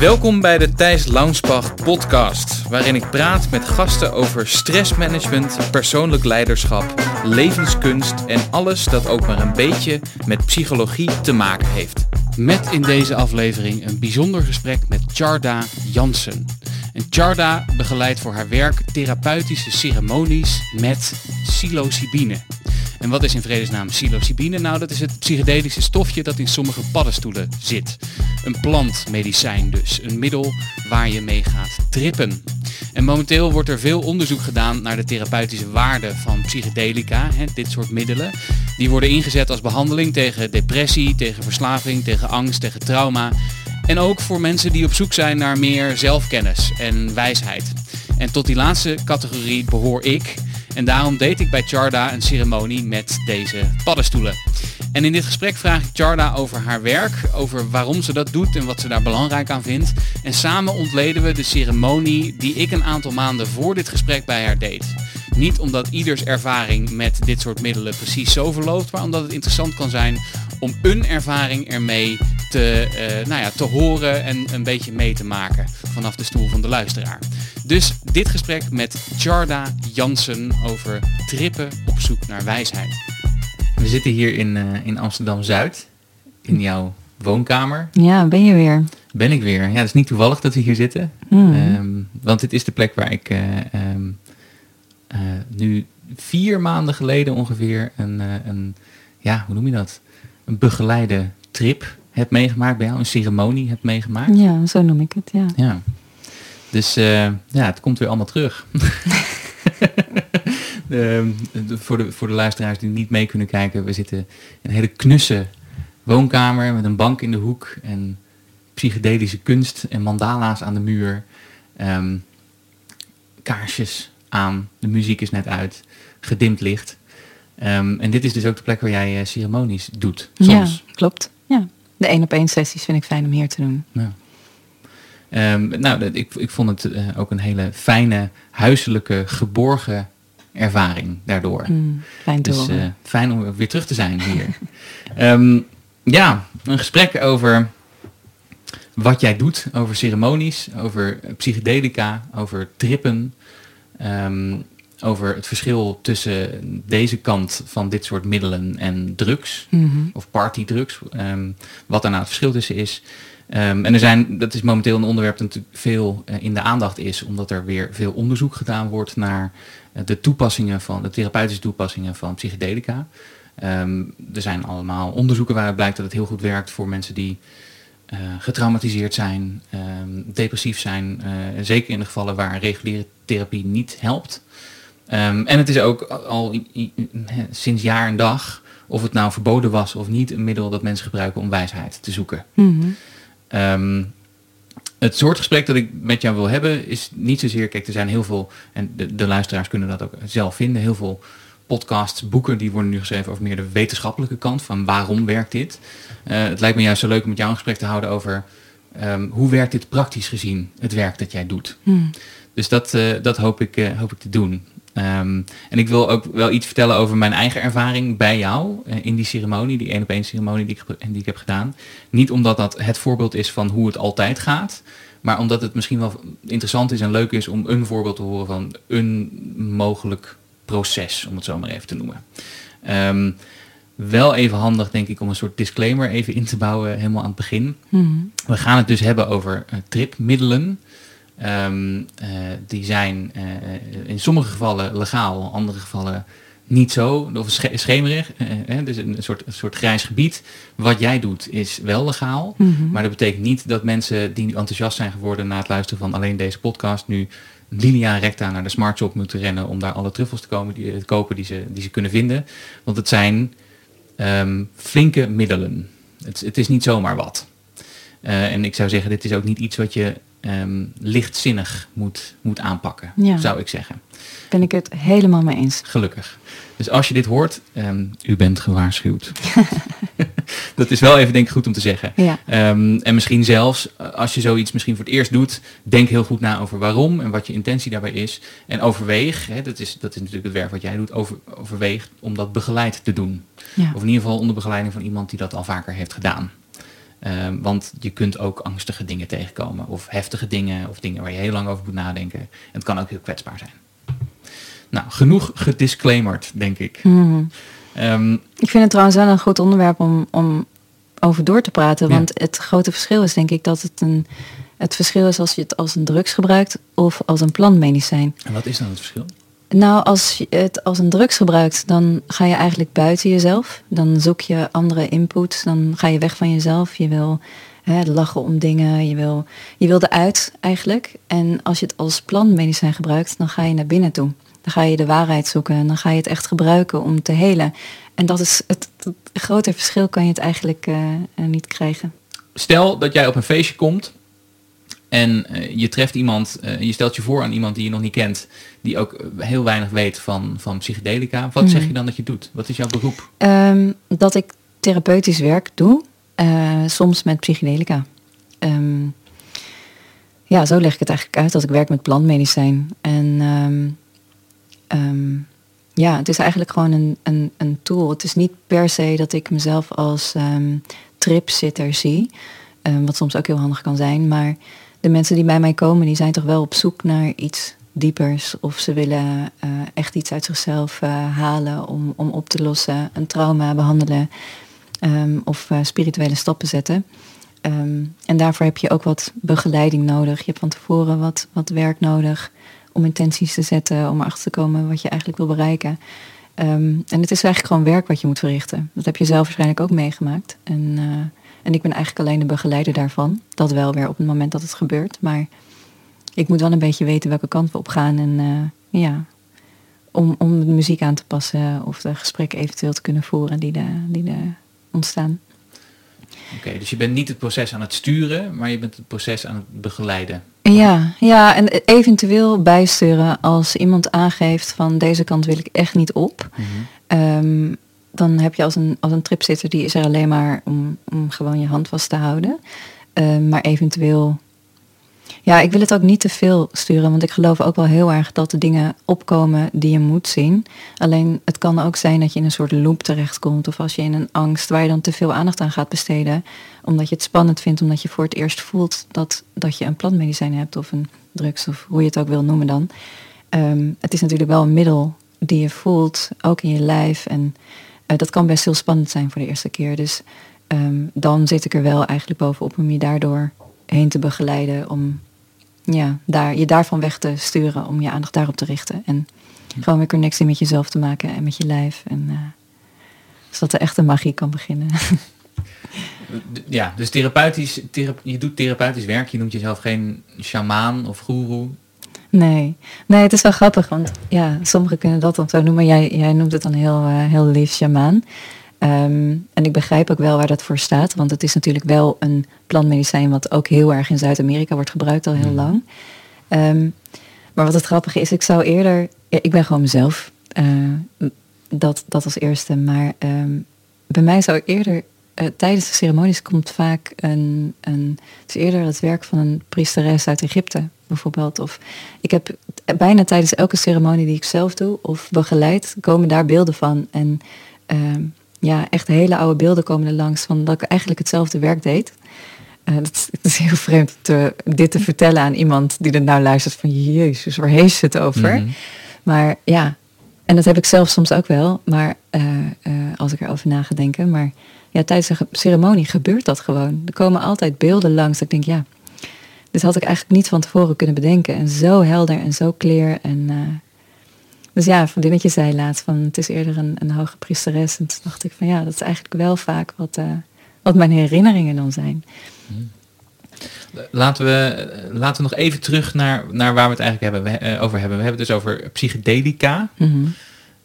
Welkom bij de Thijs Launsbach podcast, waarin ik praat met gasten over stressmanagement, persoonlijk leiderschap, levenskunst en alles dat ook maar een beetje met psychologie te maken heeft. Met in deze aflevering een bijzonder gesprek met Charda Jansen. En Charda begeleidt voor haar werk therapeutische ceremonies met psilocybine. En wat is in vredesnaam psilocybine? Nou, dat is het psychedelische stofje dat in sommige paddenstoelen zit. Een plantmedicijn dus, een middel waar je mee gaat trippen. En momenteel wordt er veel onderzoek gedaan naar de therapeutische waarde van psychedelica, hè, dit soort middelen. Die worden ingezet als behandeling tegen depressie, tegen verslaving, tegen angst, tegen trauma. En ook voor mensen die op zoek zijn naar meer zelfkennis en wijsheid. En tot die laatste categorie behoor ik. En daarom deed ik bij Charda een ceremonie met deze paddenstoelen. En in dit gesprek vraag ik Charda over haar werk, over waarom ze dat doet en wat ze daar belangrijk aan vindt. En samen ontleden we de ceremonie die ik een aantal maanden voor dit gesprek bij haar deed. Niet omdat ieders ervaring met dit soort middelen precies zo verloopt, maar omdat het interessant kan zijn om een ervaring ermee te, uh, nou ja, te horen en een beetje mee te maken vanaf de stoel van de luisteraar. Dus dit gesprek met Charda Jansen over trippen op zoek naar wijsheid. We zitten hier in, uh, in Amsterdam-Zuid, in jouw woonkamer. Ja, ben je weer. Ben ik weer. Ja, het is niet toevallig dat we hier zitten. Hmm. Um, want dit is de plek waar ik uh, um, uh, nu vier maanden geleden ongeveer een, een, ja, hoe noem je dat? Een begeleide trip heb meegemaakt bij jou, een ceremonie heb meegemaakt. Ja, zo noem ik het, ja. Ja. Dus uh, ja, het komt weer allemaal terug. de, de, voor, de, voor de luisteraars die niet mee kunnen kijken, we zitten in een hele knusse woonkamer met een bank in de hoek en psychedelische kunst en mandala's aan de muur. Um, kaarsjes aan, de muziek is net uit, gedimd licht. Um, en dit is dus ook de plek waar jij uh, ceremonies doet, soms. Ja, klopt. Ja. De één op één sessies vind ik fijn om hier te doen. Ja. Um, nou, ik, ik vond het uh, ook een hele fijne, huiselijke, geborgen ervaring daardoor. Mm, fijn dus uh, fijn om weer terug te zijn hier. um, ja, een gesprek over wat jij doet, over ceremonies, over psychedelica, over trippen. Um, over het verschil tussen deze kant van dit soort middelen en drugs, mm -hmm. of partydrugs, um, wat daar nou het verschil tussen is. Um, en er zijn, dat is momenteel een onderwerp dat natuurlijk veel uh, in de aandacht is, omdat er weer veel onderzoek gedaan wordt naar uh, de toepassingen van, de therapeutische toepassingen van psychedelica. Um, er zijn allemaal onderzoeken waaruit blijkt dat het heel goed werkt voor mensen die uh, getraumatiseerd zijn, depressief zijn, zeker in de gevallen waar reguliere therapie niet helpt. Um, en het is ook al sinds jaar en dag, of het nou verboden was of niet, een middel dat mensen gebruiken om wijsheid te zoeken. Mm -hmm. um, het soort gesprek dat ik met jou wil hebben is niet zozeer, kijk, er zijn heel veel, en de, de luisteraars kunnen dat ook zelf vinden, heel veel podcasts, boeken, die worden nu geschreven over meer de wetenschappelijke kant van waarom werkt dit. Uh, het lijkt me juist zo leuk om met jou een gesprek te houden over um, hoe werkt dit praktisch gezien, het werk dat jij doet. Mm. Dus dat, uh, dat hoop, ik, uh, hoop ik te doen. Um, en ik wil ook wel iets vertellen over mijn eigen ervaring bij jou uh, in die ceremonie, die één op één ceremonie die ik, die ik heb gedaan. Niet omdat dat het voorbeeld is van hoe het altijd gaat, maar omdat het misschien wel interessant is en leuk is om een voorbeeld te horen van een mogelijk proces, om het zo maar even te noemen. Um, wel even handig, denk ik, om een soort disclaimer even in te bouwen, helemaal aan het begin. Mm. We gaan het dus hebben over uh, tripmiddelen. Um, uh, die zijn uh, in sommige gevallen legaal, in andere gevallen niet zo, of sch schemerig. Dus een soort, een soort grijs gebied. Wat jij doet is wel legaal, mm -hmm. maar dat betekent niet dat mensen die nu enthousiast zijn geworden na het luisteren van alleen deze podcast nu linea recta naar de smart shop moeten rennen om daar alle truffels te, komen, die, te kopen die ze, die ze kunnen vinden. Want het zijn um, flinke middelen. Het, het, is niet zomaar wat. en ik zou zeggen, dit is ook niet iets wat je um, lichtzinnig moet, moet aanpakken, ja. zou ik zeggen. Ben ik het helemaal mee eens. Gelukkig. Dus als je dit hoort, um, u bent gewaarschuwd. dat is wel even denk ik goed om te zeggen. Ja. Um, en misschien zelfs, als je zoiets misschien voor het eerst doet, denk heel goed na over waarom en wat je intentie daarbij is. En overweeg, hè, dat, is, dat is natuurlijk het werk wat jij doet, over, overweeg om dat begeleid te doen. Ja. Of in ieder geval onder begeleiding van iemand die dat al vaker heeft gedaan. Ehm, want je kunt ook angstige dingen tegenkomen. Of heftige dingen. Of dingen waar je heel lang over moet nadenken. En het kan ook heel kwetsbaar zijn. Nou, genoeg gedisclaimerd, denk ik. Mhm. Ehm, Ik vind het trouwens wel een goed onderwerp om, om over door te praten. Ja. Want het grote verschil is denk ik dat het een... Het verschil is als je het als een drugs gebruikt of als een plantmedicijn. en wat is dan het verschil? Nou, als je het als een drugs gebruikt, dan ga je eigenlijk buiten jezelf. Dan zoek je andere input. Dan ga je weg van jezelf. Je wil hè, lachen om dingen. Je wil, je wil eruit eigenlijk. En als je het als plantmedicijn gebruikt, dan ga je naar binnen toe. Dan ga je de waarheid zoeken. En dan ga je het echt gebruiken om te helen. En dat is het, grote verschil kan je het eigenlijk eh, eh, niet krijgen. Stel dat jij op een feestje komt en eh, je treft iemand, je stelt je voor aan iemand die je nog niet kent, die ook heel weinig weet van, van psychedelica. Wat zeg je dan dat je doet? Wat is jouw beroep? Ehm, dat ik therapeutisch werk doe, eh, soms met psychedelica. Ehm, ja, zo leg ik het eigenlijk uit, dat ik werk met plantmedicijn. En ehm, ja, het is eigenlijk gewoon een, een, een tool. Het is niet per se dat ik mezelf als tripzitter zie, wat soms ook heel handig kan zijn. Maar de mensen die bij mij komen, die zijn toch wel op zoek naar iets diepers. Of ze willen eh, echt iets uit zichzelf eh, halen om, om op te lossen, een trauma behandelen ehm, of eh, spirituele stappen zetten. Ehm, en daarvoor heb je ook wat begeleiding nodig. Je hebt van tevoren wat, wat werk nodig om intenties te zetten, om erachter te komen wat je eigenlijk wil bereiken. Ehm, en het is eigenlijk gewoon werk wat je moet verrichten. Dat heb je zelf waarschijnlijk ook meegemaakt. En, en ik ben eigenlijk alleen de begeleider daarvan. Dat wel weer op het moment dat het gebeurt. Maar ik moet wel een beetje weten welke kant we op gaan. En eh, ja, om, om de muziek aan te passen of de gesprekken eventueel te kunnen voeren die, de, die de ontstaan. Oké, dus je bent niet het proces aan het sturen, maar je bent het proces aan het begeleiden. Ja, ja, en eventueel bijsturen als iemand aangeeft van deze kant wil ik echt niet op. Ehm, dan heb je als een, als een tripzitter, die is er alleen maar om, om gewoon je hand vast te houden. Ehm, maar eventueel, ja, ik wil het ook niet te veel sturen, want ik geloof ook wel heel erg dat de dingen opkomen die je moet zien. Alleen het kan ook zijn dat je in een soort loop terechtkomt, of als je in een angst waar je dan te veel aandacht aan gaat besteden, omdat je het spannend vindt, omdat je voor het eerst voelt dat, dat je een plantmedicijn hebt of een drugs, of hoe je het ook wil noemen dan. Ehm, het is natuurlijk wel een middel die je voelt, ook in je lijf. En eh, dat kan best heel spannend zijn voor de eerste keer. Dus ehm, dan zit ik er wel eigenlijk bovenop om je daardoor heen te begeleiden. Om ja, daar, je daarvan weg te sturen, om je aandacht daarop te richten. En gewoon weer connectie met jezelf te maken en met je lijf. En, eh, zodat de echte magie kan beginnen. Ja, dus therapeutisch, thera- je doet therapeutisch werk, je noemt jezelf geen shamaan of guru. Nee. nee, het is wel grappig, want ja, sommigen kunnen dat dan zo noemen. Jij, jij noemt het dan heel, eh, heel lief shamaan. Ehm, en ik begrijp ook wel waar dat voor staat, want het is natuurlijk wel een plantmedicijn wat ook heel erg in Zuid-Amerika wordt gebruikt al heel lang. Ehm, maar wat het grappige is, ik zou eerder, ja, ik ben gewoon mezelf, eh, dat, dat als eerste, maar ehm, bij mij zou eerder, eh, tijdens de ceremonies komt vaak een, een, het is eerder het werk van een priesteres uit Egypte bijvoorbeeld. Of ik heb bijna tijdens elke ceremonie die ik zelf doe of begeleid, komen daar beelden van. En ja, echt hele oude beelden komen er langs van dat ik eigenlijk hetzelfde werk deed. Eh, dat, is, het is heel vreemd te, dit te vertellen aan iemand die er nou luistert van jezus, waar heeft ze het over? Mhm. Maar ja, en dat heb ik zelf soms ook wel, maar eh, eh, als ik erover na ga denken. Maar ja, tijdens een ceremonie gebeurt dat gewoon. Er komen altijd beelden langs. Dat ik denk, ja, dit had ik eigenlijk niet van tevoren kunnen bedenken. En zo helder en zo clear. En, dus ja, een vriendinnetje zei laatst van het is eerder een, een hoge priesteres. En toen dacht ik van ja, dat is eigenlijk wel vaak wat, eh, wat mijn herinneringen dan zijn. Laten we, laten we nog even terug naar, naar waar we het eigenlijk hebben, we, eh, over hebben. We hebben het dus over psychedelica. Mhm.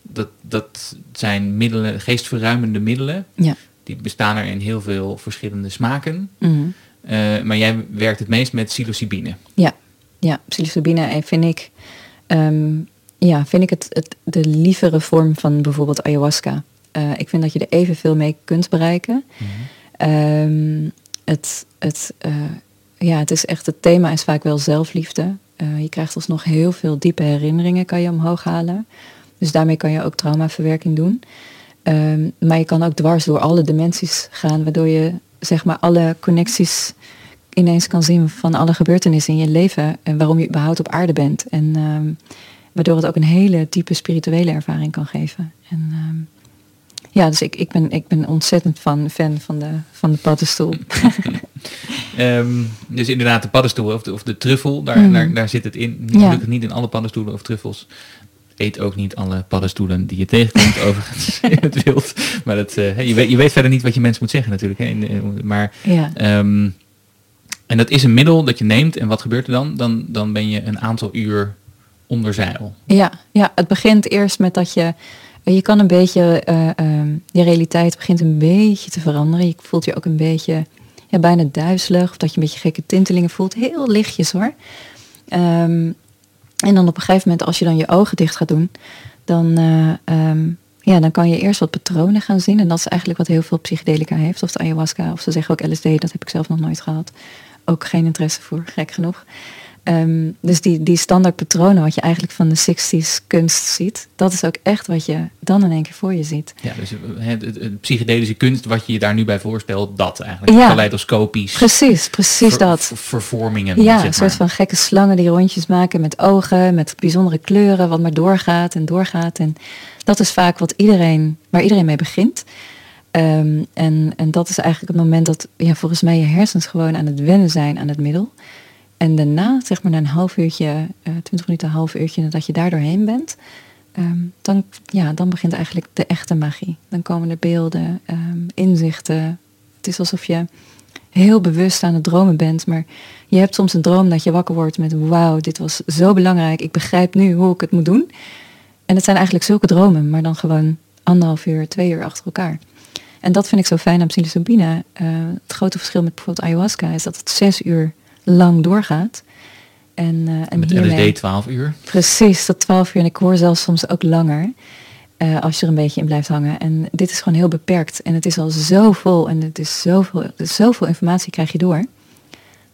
Dat, dat zijn middelen, geestverruimende middelen. Ja. Die bestaan er in heel veel verschillende smaken. Eh, maar jij werkt het meest met psilocybine. Ja, ja psilocybine eh, vind ik, ehm, ja, vind ik het, het, de lievere vorm van bijvoorbeeld ayahuasca. Eh, ik vind dat je er evenveel mee kunt bereiken. Ehm, het, het, eh, ja, het is echt, het thema is vaak wel zelfliefde. Eh, je krijgt alsnog heel veel diepe herinneringen, kan je omhoog halen. Dus daarmee kan je ook traumaverwerking doen. Ehm, maar je kan ook dwars door alle dimensies gaan, waardoor je zeg maar alle connecties ineens kan zien van alle gebeurtenissen in je leven en waarom je überhaupt op aarde bent. En ehm, waardoor het ook een hele diepe spirituele ervaring kan geven. En ehm, ja, dus ik, ik, ben, ik ben ontzettend fan, fan van de, van de paddenstoel. Ehm, dus inderdaad, de paddenstoel of de, of de truffel, daar, mm. daar, daar, zit het in. Gelukkig niet in alle paddenstoelen of truffels. Eet ook niet alle paddenstoelen die je tegenkomt overigens in het wild. Maar dat, uh, je, weet, je weet verder niet wat je mensen moet zeggen natuurlijk. Hè. Maar, ja. Ehm, en dat is een middel dat je neemt. En wat gebeurt er dan? Dan, dan ben je een aantal uur onder zeil. Ja, ja, het begint eerst met dat je je kan een beetje, uh, je realiteit begint een beetje te veranderen. Je voelt je ook een beetje ja, bijna duizelig. Of dat je een beetje gekke tintelingen voelt. Heel lichtjes hoor. Ehm, en dan op een gegeven moment, als je dan je ogen dicht gaat doen, dan, uh, ja, dan kan je eerst wat patronen gaan zien. En dat is eigenlijk wat heel veel psychedelica heeft. Of de ayahuasca, of ze zeggen ook LSD, dat heb ik zelf nog nooit gehad. Ook geen interesse voor, gek genoeg. Ehm, dus die, die standaard patronen wat je eigenlijk van de 60s kunst ziet, dat is ook echt wat je dan in één keer voor je ziet. Ja, dus het, psychedelische kunst wat je je daar nu bij voorstelt, dat eigenlijk. Ja, kaleidoscopisch. Precies, precies dat. Vervormingen. Ja, een soort van gekke slangen die rondjes maken met ogen, met bijzondere kleuren, wat maar doorgaat en doorgaat. En dat is vaak wat iedereen, waar iedereen mee begint. Ehm, en, en dat is eigenlijk het moment dat ja, volgens mij je hersens gewoon aan het wennen zijn aan het middel. En daarna, zeg maar na een half uurtje, uh, twintig minuten, een half uurtje nadat je daar doorheen bent, ehm, dan, ja, dan begint eigenlijk de echte magie. Dan komen er beelden, ehm, inzichten. Het is alsof je heel bewust aan het dromen bent, maar je hebt soms een droom dat je wakker wordt met wauw, dit was zo belangrijk, ik begrijp nu hoe ik het moet doen. En het zijn eigenlijk zulke dromen, maar dan gewoon anderhalf uur, twee uur achter elkaar. En dat vind ik zo fijn aan psilocybine. Uh, het grote verschil met bijvoorbeeld ayahuasca is dat het zes uur lang doorgaat. En, uh, en Met hiermee, LSD 12 uur? Precies, tot 12 uur. En ik hoor zelfs soms ook langer. Uh, als je er een beetje in blijft hangen. En dit is gewoon heel beperkt. En het is al zo vol. En het is zoveel, zoveel informatie krijg je door.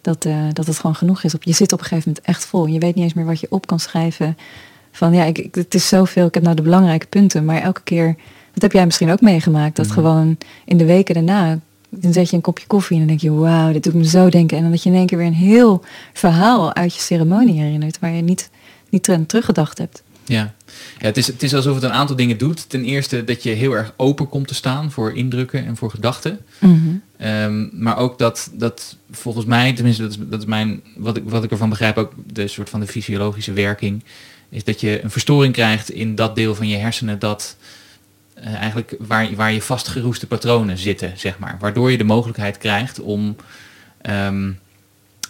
Dat, uh, dat het gewoon genoeg is. Je zit op een gegeven moment echt vol. Je weet niet eens meer wat je op kan schrijven. Van ja, ik, het is zoveel. Ik heb nou de belangrijke punten. Maar elke keer, dat heb jij misschien ook meegemaakt. Dat mhm. gewoon in de weken daarna dan zet je een kopje koffie en dan denk je, wauw, dit doet me zo denken. En dan dat je in één keer weer een heel verhaal uit je ceremonie herinnert, waar je niet, niet teruggedacht hebt. Ja, ja het, is, het is alsof het een aantal dingen doet. Ten eerste dat je heel erg open komt te staan voor indrukken en voor gedachten. Mhm. Ehm, maar ook dat, dat volgens mij, tenminste dat is, dat is mijn, wat ik, wat ik ervan begrijp, ook de soort van de fysiologische werking, is dat je een verstoring krijgt in dat deel van je hersenen dat uh, eigenlijk waar, waar je vastgeroeste patronen zitten, zeg maar. Waardoor je de mogelijkheid krijgt om ehm,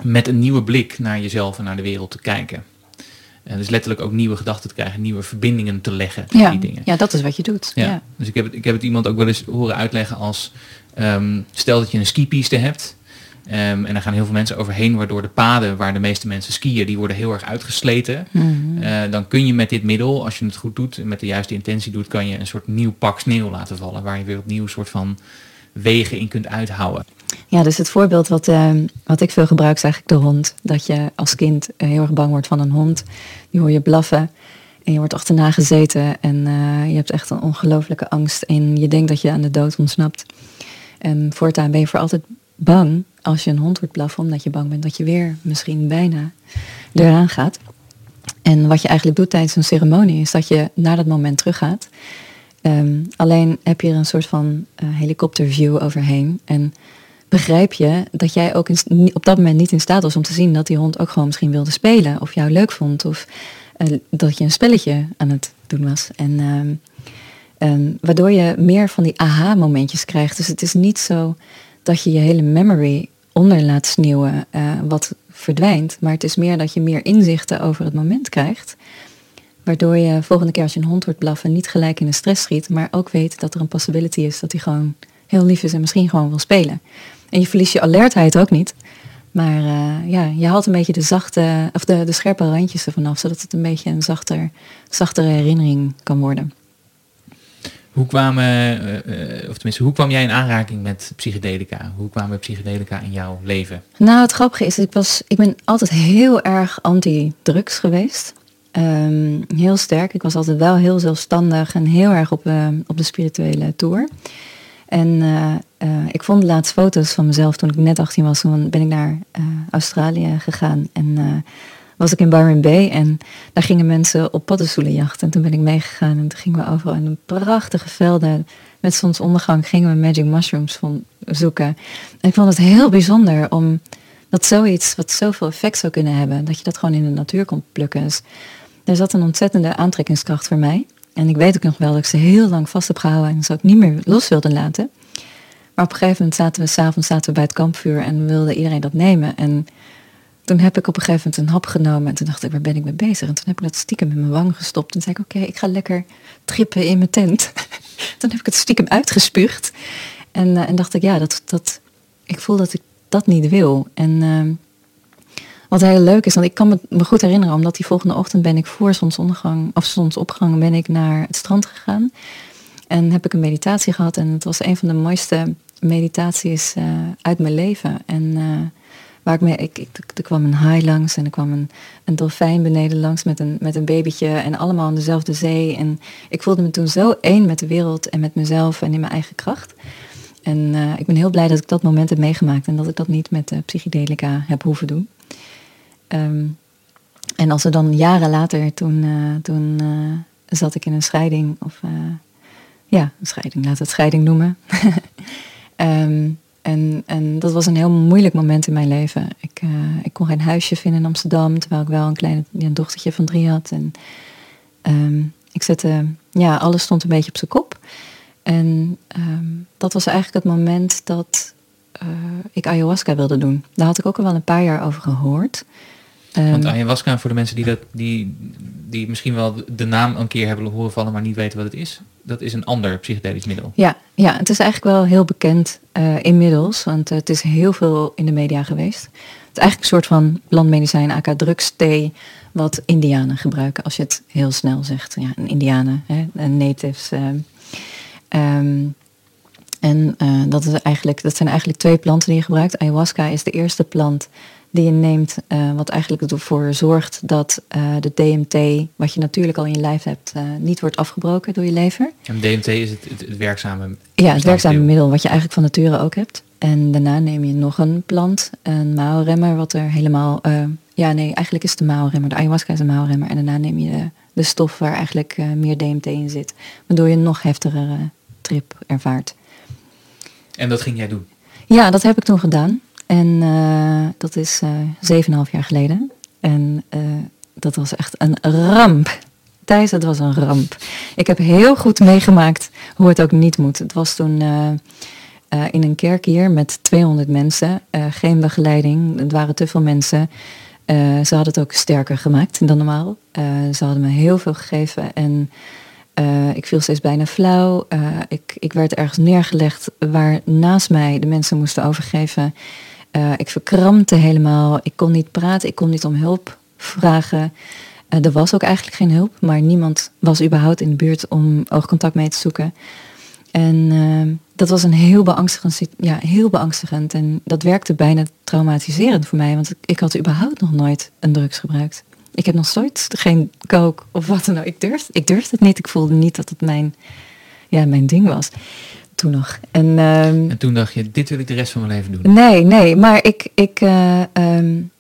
met een nieuwe blik naar jezelf en naar de wereld te kijken. En dus letterlijk ook nieuwe gedachten te krijgen, nieuwe verbindingen te leggen. Ja, die dingen. ja dat is wat je doet. Ja. Dus ik heb, het, ik heb het iemand ook wel eens horen uitleggen als, um, stel dat je een skipiste hebt Ehm, en daar gaan heel veel mensen overheen, waardoor de paden waar de meeste mensen skiën, die worden heel erg uitgesleten. Mm dan kun je met dit middel, als je het goed doet en met de juiste intentie doet, kan je een soort nieuw pak sneeuw laten vallen, waar je weer opnieuw een soort van wegen in kunt uithouden. Ja, dus het voorbeeld wat, uh, wat ik veel gebruik is eigenlijk de hond. Dat je als kind eh, heel erg bang wordt van een hond. Die hoor je blaffen en je wordt achterna gezeten en eh, je hebt echt een ongelooflijke angst en je denkt dat je aan de dood ontsnapt. En voortaan ben je voor altijd bang als je een hond wordt blaffen, omdat je bang bent dat je weer misschien bijna eraan gaat. En wat je eigenlijk doet tijdens een ceremonie is dat je naar dat moment teruggaat. Um, alleen heb je er een soort van uh, helikopterview overheen. En begrijp je dat jij ook in, op dat moment niet in staat was om te zien dat die hond ook gewoon misschien wilde spelen. Of jou leuk vond. Of uh, dat je een spelletje aan het doen was. En um, waardoor je meer van die aha-momentjes krijgt. Dus het is niet zo dat je je hele memory onder laat sneeuwen uh, wat verdwijnt. Maar het is meer dat je meer inzichten over het moment krijgt. Waardoor je volgende keer als je een hond wordt blaffen niet gelijk in de stress schiet. Maar ook weet dat er een possibility is dat hij gewoon heel lief is en misschien gewoon wil spelen. En je verliest je alertheid ook niet. Maar uh, ja, je haalt een beetje de zachte, of de, de scherpe randjes ervan af, zodat het een beetje een zachter, zachtere herinnering kan worden. Hoe kwamen, uh, of tenminste, hoe kwam jij in aanraking met psychedelica? Hoe kwamen psychedelica in jouw leven? Nou, het grappige is, ik, was, ik ben altijd heel erg anti-drugs geweest. Um, heel sterk. Ik was altijd wel heel zelfstandig en heel erg op, uh, op de spirituele tour. En ik vond laatst foto's van mezelf toen ik net 18 was. Toen ben ik naar Australië gegaan. En was ik in Byron Bay en daar gingen mensen op paddenstoelenjacht. En toen ben ik meegegaan en toen gingen we overal in een prachtige velden met zonsondergang gingen we magic mushrooms zoeken. En ik vond het heel bijzonder om dat zoiets wat zoveel effect zou kunnen hebben, dat je dat gewoon in de natuur kon plukken. Dus er zat een ontzettende aantrekkingskracht voor mij. En ik weet ook nog wel dat ik ze heel lang vast heb gehouden en ze ook niet meer los wilde laten. Maar op een gegeven moment zaten we s'avonds zaten we bij het kampvuur en wilde iedereen dat nemen. En toen heb ik op een gegeven moment een hap genomen en toen dacht ik, waar ben ik mee bezig? En toen heb ik dat stiekem in mijn wang gestopt en zei ik, oké, ik ga lekker trippen in mijn tent. toen heb ik het stiekem uitgespuugd en, uh, en dacht ik, ja, dat, dat, ik voel dat ik dat niet wil. En uh, wat heel leuk is, want ik kan me, goed herinneren, omdat die volgende ochtend ben ik voor zonsondergang of zonsopgang ben ik naar het strand gegaan. En heb ik een meditatie gehad en het was een van de mooiste meditaties uh, uit mijn leven. En uh, waar ik ik, er kwam een haai langs en er kwam een, een dolfijn beneden langs met een, met een babytje en allemaal in dezelfde zee. En ik voelde me toen zo één met de wereld en met mezelf en in mijn eigen kracht. En uh, ik ben heel blij dat ik dat moment heb meegemaakt en dat ik dat niet met psychedelica heb hoeven doen. Um, en als er dan jaren later, toen, uh, toen zat ik in een scheiding, of ja, een scheiding, laat het scheiding noemen. um, en, en dat was een heel moeilijk moment in mijn leven. Ik, uh, ik kon geen huisje vinden in Amsterdam, terwijl ik wel een klein dochtertje van drie had. En um, ik zette, ja, alles stond een beetje op zijn kop. En um, dat was eigenlijk het moment dat uh, ik ayahuasca wilde doen. Daar had ik ook al wel een paar jaar over gehoord. Um, Want ayahuasca, voor de mensen die, dat, die, die misschien wel de naam een keer hebben horen vallen, maar niet weten wat het is dat is een ander psychedelisch middel. Ja, ja het is eigenlijk wel heel bekend uh, inmiddels, want het is heel veel in de media geweest. Het is eigenlijk een soort van landmedicijn, aka drugsthee, wat indianen gebruiken, als je het heel snel zegt. Ja, een indianen, hè, natives. Uh, um, en uh, dat, is eigenlijk, dat zijn eigenlijk twee planten die je gebruikt. Ayahuasca is de eerste plant die je neemt, uh, wat eigenlijk ervoor zorgt dat uh, de DMT, wat je natuurlijk al in je lijf hebt, uh, niet wordt afgebroken door je lever. En DMT is het, het, het werkzame Ja, het werkzame middel wat je eigenlijk van nature ook hebt. En daarna neem je nog een plant, een maalremmer, wat er helemaal... ja, nee, eigenlijk is het de maalremmer. De ayahuasca is een maalremmer. En daarna neem je de, de stof waar eigenlijk meer DMT in zit. Waardoor je een nog heftigere trip ervaart. En dat ging jij doen? Ja, dat heb ik toen gedaan. En uh, dat is uh, half jaar geleden. En uh, dat was echt een ramp. Thijs, het was een ramp. Ik heb heel goed meegemaakt hoe het ook niet moet. Het was toen in een kerk hier met 200 mensen. geen begeleiding, het waren te veel mensen. ze hadden het ook sterker gemaakt dan normaal. ze hadden me heel veel gegeven en... Ik viel steeds bijna flauw. Ik, ik werd ergens neergelegd waar naast mij de mensen moesten overgeven. Uh, ik verkrampte helemaal. Ik kon niet praten. Ik kon niet om hulp vragen. er was ook eigenlijk geen hulp, maar niemand was überhaupt in de buurt om oogcontact mee te zoeken. En dat was een heel beangstigend, ja, heel beangstigend. En dat werkte bijna traumatiserend voor mij, want ik had überhaupt nog nooit een drugs gebruikt. Ik heb nog nooit geen coke of wat dan ook. Ik durfde, ik durfde het niet. Ik voelde niet dat het mijn, ja, mijn ding was. Toen nog. En, um, en toen dacht je, dit wil ik de rest van mijn leven doen? Nee, nee. Maar ik... ik, uh, um,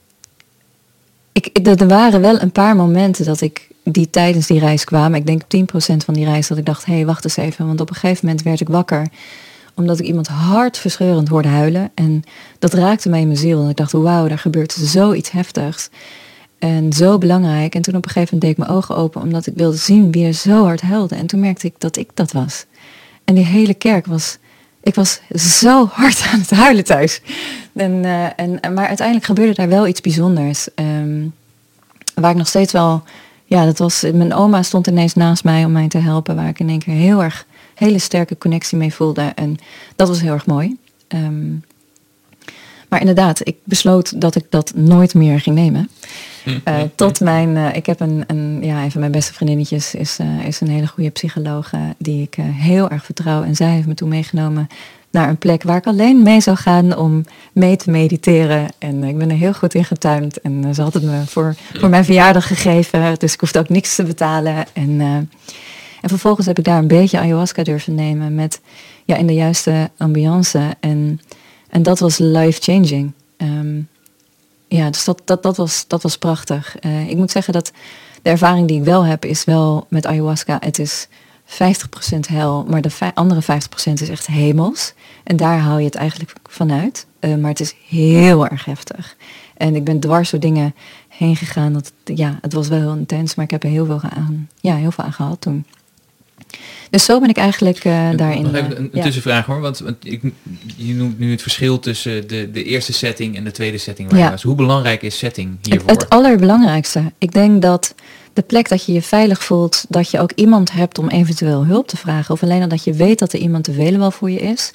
ik er waren wel een paar momenten dat ik die tijdens die reis kwam. Ik denk 10% van die reis dat ik dacht, hé, hey, wacht eens even. Want op een gegeven moment werd ik wakker omdat ik iemand hartverscheurend hoorde huilen. En dat raakte mij in mijn ziel. En ik dacht, wauw, daar gebeurt zoiets heftigs. En zo belangrijk. En toen op een gegeven moment deed ik mijn ogen open omdat ik wilde zien wie er zo hard huilde. En toen merkte ik dat ik dat was. En die hele kerk was. Ik was zo hard aan het huilen thuis. En, uh, en, maar uiteindelijk gebeurde daar wel iets bijzonders. Um, waar ik nog steeds wel. Ja, dat was. Mijn oma stond ineens naast mij om mij te helpen. Waar ik in één keer heel erg. hele sterke connectie mee voelde. En dat was heel erg mooi. Um, maar inderdaad, ik besloot dat ik dat nooit meer ging nemen. Uh, tot mijn, uh, ik heb een, een, ja, een van mijn beste vriendinnetjes is, uh, is een hele goede psycholoog die ik heel erg vertrouw. En zij heeft me toen meegenomen naar een plek waar ik alleen mee zou gaan om mee te mediteren. En ik ben er heel goed in getuind. En ze had het me voor, voor mijn verjaardag gegeven, dus ik hoefde ook niks te betalen. En, en vervolgens heb ik daar een beetje ayahuasca durven nemen met ja, in de juiste ambiance. En, en dat was life-changing. Ehm, ja, dus dat, dat, dat, was, dat was prachtig. Uh, ik moet zeggen dat de ervaring die ik wel heb, is wel met ayahuasca. Het is 50% hel, maar de andere 50% is echt hemels. En daar haal je het eigenlijk vanuit. Uh, maar het is heel erg heftig. En ik ben dwars door dingen heen gegaan. Dat, ja, het was wel heel intens, maar ik heb er heel veel aan, ja, heel veel aan gehad toen. Dus zo ben ik eigenlijk uh, daarin. Nog even een, tussenvraag hoor, want, ik, je noemt nu het verschil tussen de, de eerste setting en de tweede setting. Waar ja. was. Hoe belangrijk is setting hiervoor? Het, het allerbelangrijkste. Ik denk dat de plek dat je je veilig voelt, dat je ook iemand hebt om eventueel hulp te vragen, of alleen al dat je weet dat er iemand available voor je is,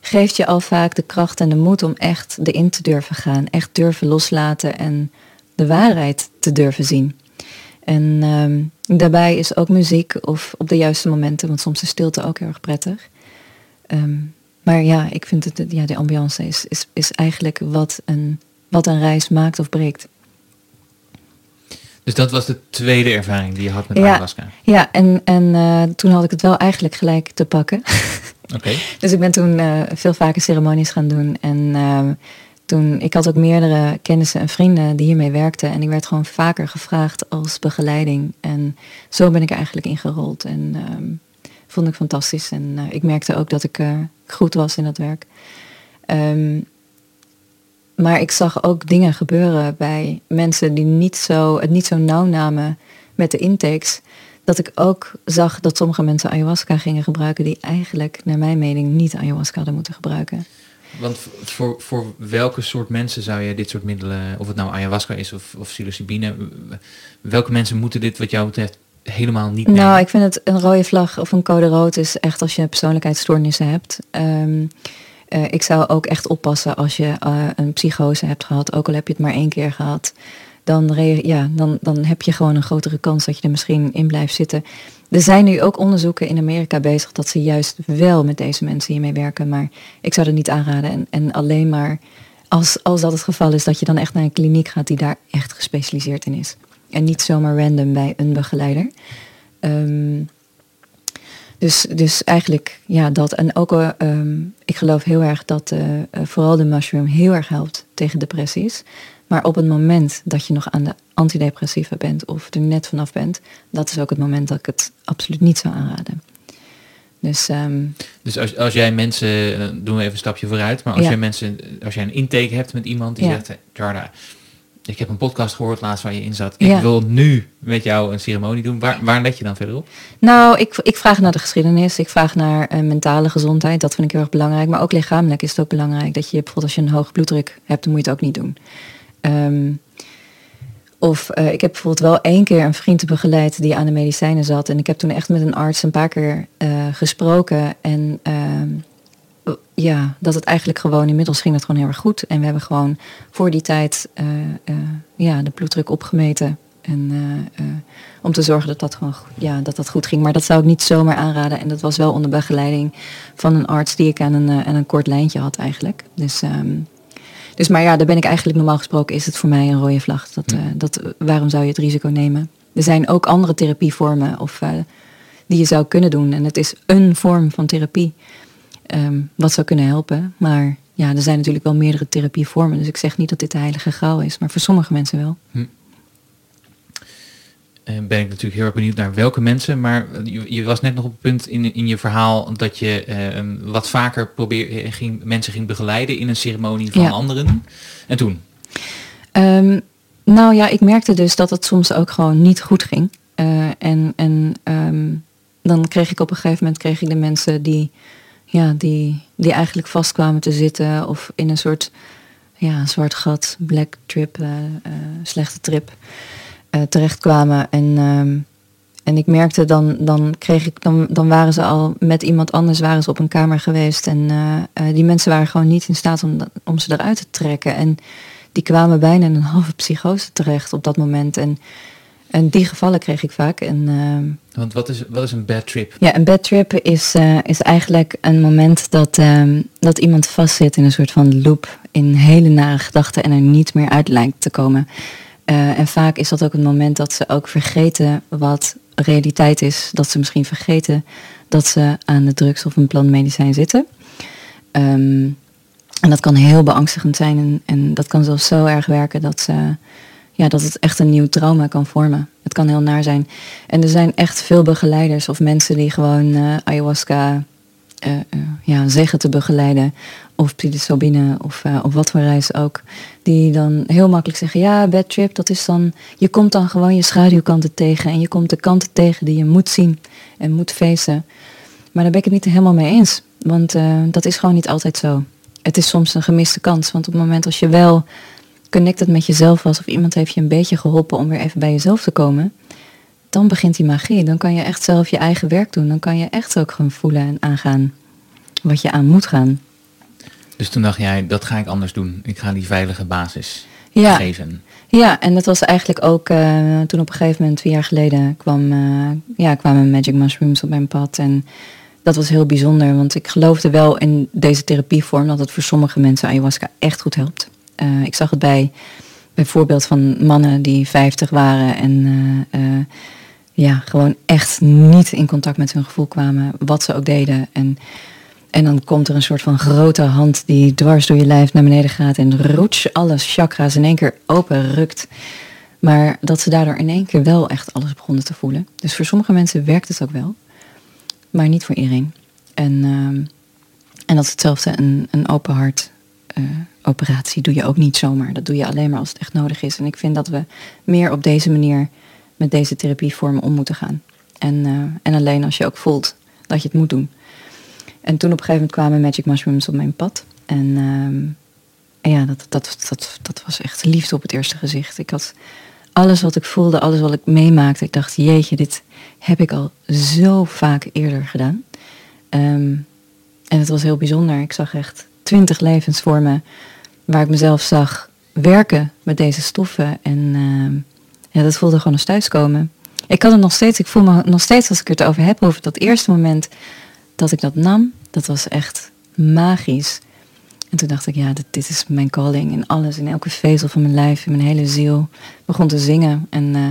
geeft je al vaak de kracht en de moed om echt erin te durven gaan, echt durven loslaten en de waarheid te durven zien. En ehm, daarbij is ook muziek of op de juiste momenten, want soms is stilte ook heel erg prettig. Ehm, maar ja, ik vind het, ja, de ambiance is, is, is eigenlijk wat een, wat een reis maakt of breekt. Dus dat was de tweede ervaring die je had met ayahuasca? Ja, en, en uh, toen had ik het wel eigenlijk gelijk te pakken. Oké. dus ik ben toen uh, veel vaker ceremonies gaan doen. En uh, toen, ik had ook meerdere kennissen en vrienden die hiermee werkten. En ik werd gewoon vaker gevraagd als begeleiding. En zo ben ik eigenlijk ingerold. En um, vond ik fantastisch. En ik merkte ook dat ik goed was in dat werk. Um, maar ik zag ook dingen gebeuren bij mensen die niet zo, het niet zo nauw namen met de intakes. Dat ik ook zag dat sommige mensen ayahuasca gingen gebruiken die eigenlijk, naar mijn mening, niet ayahuasca hadden moeten gebruiken. Want voor, voor welke soort mensen zou je dit soort middelen, of het nou ayahuasca is of, of psilocybine, welke mensen moeten dit wat jou betreft helemaal niet nemen? Nou, ik vind het een rode vlag of een code rood is echt als je persoonlijkheidsstoornissen hebt. Um, uh, ik zou ook echt oppassen als je uh, een psychose hebt gehad, ook al heb je het maar één keer gehad. Dan, ja, dan, dan heb je gewoon een grotere kans dat je er misschien in blijft zitten. Er zijn nu ook onderzoeken in Amerika bezig dat ze juist wel met deze mensen hiermee werken. Maar ik zou dat niet aanraden. En, en alleen maar als, als dat het geval is, dat je dan echt naar een kliniek gaat die daar echt gespecialiseerd in is. En niet zomaar random bij een begeleider. Um, dus, dus eigenlijk ja, dat. En ook, uh, ik geloof heel erg dat uh, vooral de mushroom heel erg helpt tegen depressies. Maar op het moment dat je nog aan de antidepressiva bent of er net vanaf bent, dat is ook het moment dat ik het absoluut niet zou aanraden. Dus, um, dus als, als jij mensen, doen we even een stapje vooruit, maar als jij mensen, als jij een intake hebt met iemand die ja. zegt, Jarda, ik heb een podcast gehoord laatst waar je in zat. Ik wil nu met jou een ceremonie doen. Waar, waar let je dan verder op? Nou, ik, ik vraag naar de geschiedenis. Ik vraag naar uh, mentale gezondheid. Dat vind ik heel erg belangrijk. Maar ook lichamelijk is het ook belangrijk. Dat je bijvoorbeeld als je een hoge bloeddruk hebt, dan moet je het ook niet doen. Um, of uh, ik heb bijvoorbeeld wel één keer een vriend begeleid die aan de medicijnen zat. En ik heb toen echt met een arts een paar keer uh, gesproken. En ehm, ja, dat het eigenlijk gewoon, inmiddels ging het gewoon heel erg goed. En we hebben gewoon voor die tijd uh, ja, de bloeddruk opgemeten. En om te zorgen dat dat gewoon ja, dat dat goed ging. Maar dat zou ik niet zomaar aanraden. En dat was wel onder begeleiding van een arts die ik aan een, aan een kort lijntje had eigenlijk. Dus, um, dus maar ja, daar ben ik eigenlijk normaal gesproken is het voor mij een rode vlag. Dat, dat, waarom zou je het risico nemen? Er zijn ook andere therapievormen of, die je zou kunnen doen. En het is een vorm van therapie. Um, wat zou kunnen helpen. Maar ja, er zijn natuurlijk wel meerdere therapievormen. Dus ik zeg niet dat dit de heilige graal is, maar voor sommige mensen wel. Hm. En ben ik natuurlijk heel erg benieuwd naar welke mensen. Maar je, je was net nog op het punt in, in je verhaal dat je uh, wat vaker probeer, eh, ging, mensen ging begeleiden in een ceremonie van anderen. En toen? Um, nou ja, ik merkte dus dat het soms ook gewoon niet goed ging. Uh, en en um, dan kreeg ik op een gegeven moment kreeg ik de mensen die ja, die, die eigenlijk vast kwamen te zitten of in een soort ja, zwart gat, black trip, uh, slechte trip terechtkwamen. En, um, en ik merkte dan, dan kreeg ik, dan, dan waren ze al met iemand anders waren ze op een kamer geweest. En die mensen waren gewoon niet in staat om, om ze eruit te trekken. En die kwamen bijna in een halve psychose terecht op dat moment. En en die gevallen kreeg ik vaak. En, uh, Want wat is, wat is een bad trip? Ja, een bad trip is, uh, is eigenlijk een moment dat, uh, dat iemand vastzit in een soort van loop. In hele nare gedachten en er niet meer uit lijkt te komen. Eh, en vaak is dat ook een moment dat ze ook vergeten wat realiteit is dat ze misschien vergeten dat ze aan de drugs of een plantmedicijn zitten. Ehm, en dat kan heel beangstigend zijn en, en dat kan zelfs zo erg werken dat, ze, ja, dat het echt een nieuw trauma kan vormen. Het kan heel naar zijn. En er zijn echt veel begeleiders of mensen die gewoon uh, ayahuasca ja, zeggen te begeleiden. Of psilocybine of, of wat voor reis ook. Die dan heel makkelijk zeggen, ja, bad trip, dat is dan... Je komt dan gewoon je schaduwkanten tegen. En je komt de kanten tegen die je moet zien en moet feesten. Maar daar ben ik het niet helemaal mee eens. Want dat is gewoon niet altijd zo. Het is soms een gemiste kans. Want op het moment als je wel connected met jezelf was... of iemand heeft je een beetje geholpen om weer even bij jezelf te komen dan begint die magie. Dan kan je echt zelf je eigen werk doen. Dan kan je echt ook gewoon voelen en aangaan wat je aan moet gaan. Dus toen dacht jij, dat ga ik anders doen. Ik ga die veilige basis ja. geven. Ja, en dat was eigenlijk ook uh, toen op een gegeven moment, twee jaar geleden, kwam, uh, ja, kwamen Magic Mushrooms op mijn pad. En dat was heel bijzonder, want ik geloofde wel in deze therapievorm dat het voor sommige mensen ayahuasca echt goed helpt. Uh, ik zag het bij bijvoorbeeld van mannen die 50 waren en ja, gewoon echt niet in contact met hun gevoel kwamen, wat ze ook deden. En, en dan komt er een soort van grote hand die dwars door je lijf naar beneden gaat en roets alles chakra's in één keer open rukt. Maar dat ze daardoor in één keer wel echt alles begonnen te voelen. Dus voor sommige mensen werkt het ook wel, maar niet voor iedereen. En, uh, en dat is hetzelfde, een, een open hart uh, operatie doe je ook niet zomaar. Dat doe je alleen maar als het echt nodig is. En ik vind dat we meer op deze manier met deze therapievormen om moeten gaan. En, uh, en alleen als je ook voelt dat je het moet doen. En toen op een gegeven moment kwamen Magic Mushrooms op mijn pad. En, uh, en ja, dat, dat, dat, dat was echt liefde op het eerste gezicht. Ik had alles wat ik voelde, alles wat ik meemaakte. Ik dacht, jeetje, dit heb ik al zo vaak eerder gedaan. Um, en het was heel bijzonder. Ik zag echt twintig levens voor me. Waar ik mezelf zag werken met deze stoffen. En... Uh, ja, dat voelde gewoon als thuiskomen. Ik kan het nog steeds, ik voel me nog steeds als ik het over heb, over dat eerste moment dat ik dat nam, dat was echt magisch. En toen dacht ik, ja, dit, is mijn calling in alles, in elke vezel van mijn lijf, in mijn hele ziel. Begon te zingen en uh,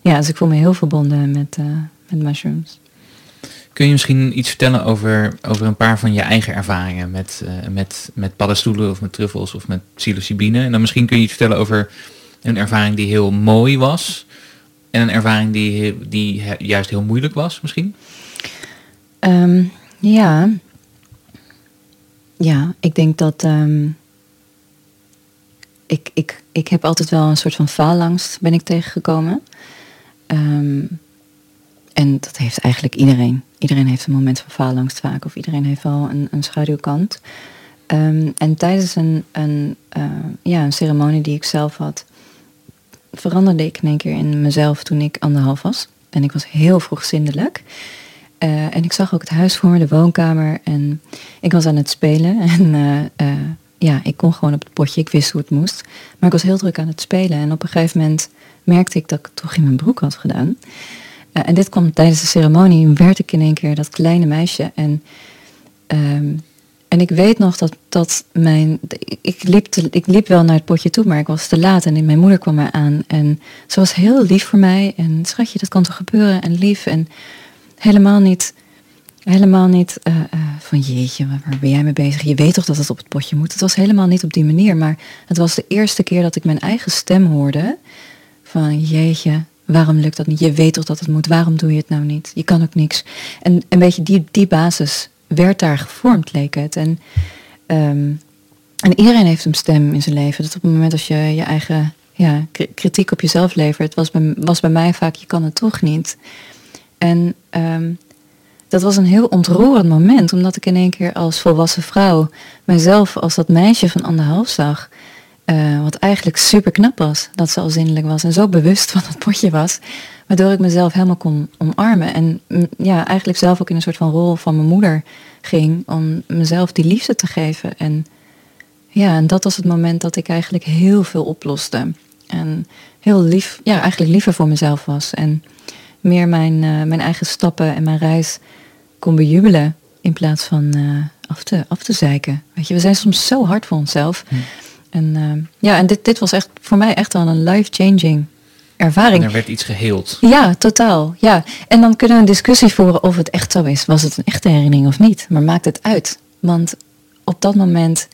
ja, dus ik voel me heel verbonden met, uh, met mushrooms. Kun je misschien iets vertellen over, over een paar van je eigen ervaringen met, uh, met, met paddenstoelen of met truffels of met psilocybine? En dan misschien kun je iets vertellen over een ervaring die heel mooi was en een ervaring die, die juist heel moeilijk was misschien? Um, ja. Ja, ik denk dat um, ik, ik, ik heb altijd wel een soort van faalangst ben ik tegengekomen. Um, en dat heeft eigenlijk iedereen. Iedereen heeft een moment van faalangst vaak. Of iedereen heeft wel een, een schaduwkant. Um, en tijdens een, een, uh, ja, een ceremonie die ik zelf had, veranderde ik in één keer in mezelf toen ik anderhalf was. En ik was heel vroeg zindelijk. Uh, en ik zag ook het huis voor me, de woonkamer. En ik was aan het spelen. En uh, ja, ik kon gewoon op het potje. Ik wist hoe het moest. Maar ik was heel druk aan het spelen. En op een gegeven moment merkte ik dat ik toch in mijn broek had gedaan. En dit kwam tijdens de ceremonie. Werd ik in één keer dat kleine meisje. En um, en ik weet nog dat, dat mijn. Ik liep, ik liep wel naar het potje toe, maar ik was te laat. En mijn moeder kwam aan. En ze was heel lief voor mij. En schatje, dat kan toch gebeuren? En lief. En helemaal niet. Helemaal niet uh, uh, van jeetje, waar ben jij mee bezig? Je weet toch dat het op het potje moet? Het was helemaal niet op die manier. Maar het was de eerste keer dat ik mijn eigen stem hoorde. Van jeetje, waarom lukt dat niet? Je weet toch dat het moet? Waarom doe je het nou niet? Je kan ook niks. En een beetje die, die basis werd daar gevormd, leek het. En, um, en iedereen heeft een stem in zijn leven. Dat op het moment als je je eigen ja, kritiek op jezelf levert, was bij, was bij mij vaak, je kan het toch niet. En um, dat was een heel ontroerend moment, omdat ik in één keer als volwassen vrouw mijzelf als dat meisje van anderhalf zag. Uh, wat eigenlijk super knap was, dat ze al zinnelijk was en zo bewust van dat potje was. Waardoor ik mezelf helemaal kon omarmen. En mm, ja, eigenlijk zelf ook in een soort van rol van mijn moeder ging. Om mezelf die liefde te geven. En ja, en dat was het moment dat ik eigenlijk heel veel oploste. En heel lief, ja, eigenlijk liever voor mezelf was. En meer mijn, uh, mijn eigen stappen en mijn reis kon bejubelen. In plaats van uh, af, te, af te zeiken. Weet je, we zijn soms zo hard voor onszelf. Hm. En uh, ja, en dit, dit was echt voor mij echt wel een life-changing ervaring. En er werd iets geheeld. Ja, totaal. Ja. En dan kunnen we een discussie voeren of het echt zo is. Was het een echte herinnering of niet? Maar maakt het uit. Want op dat moment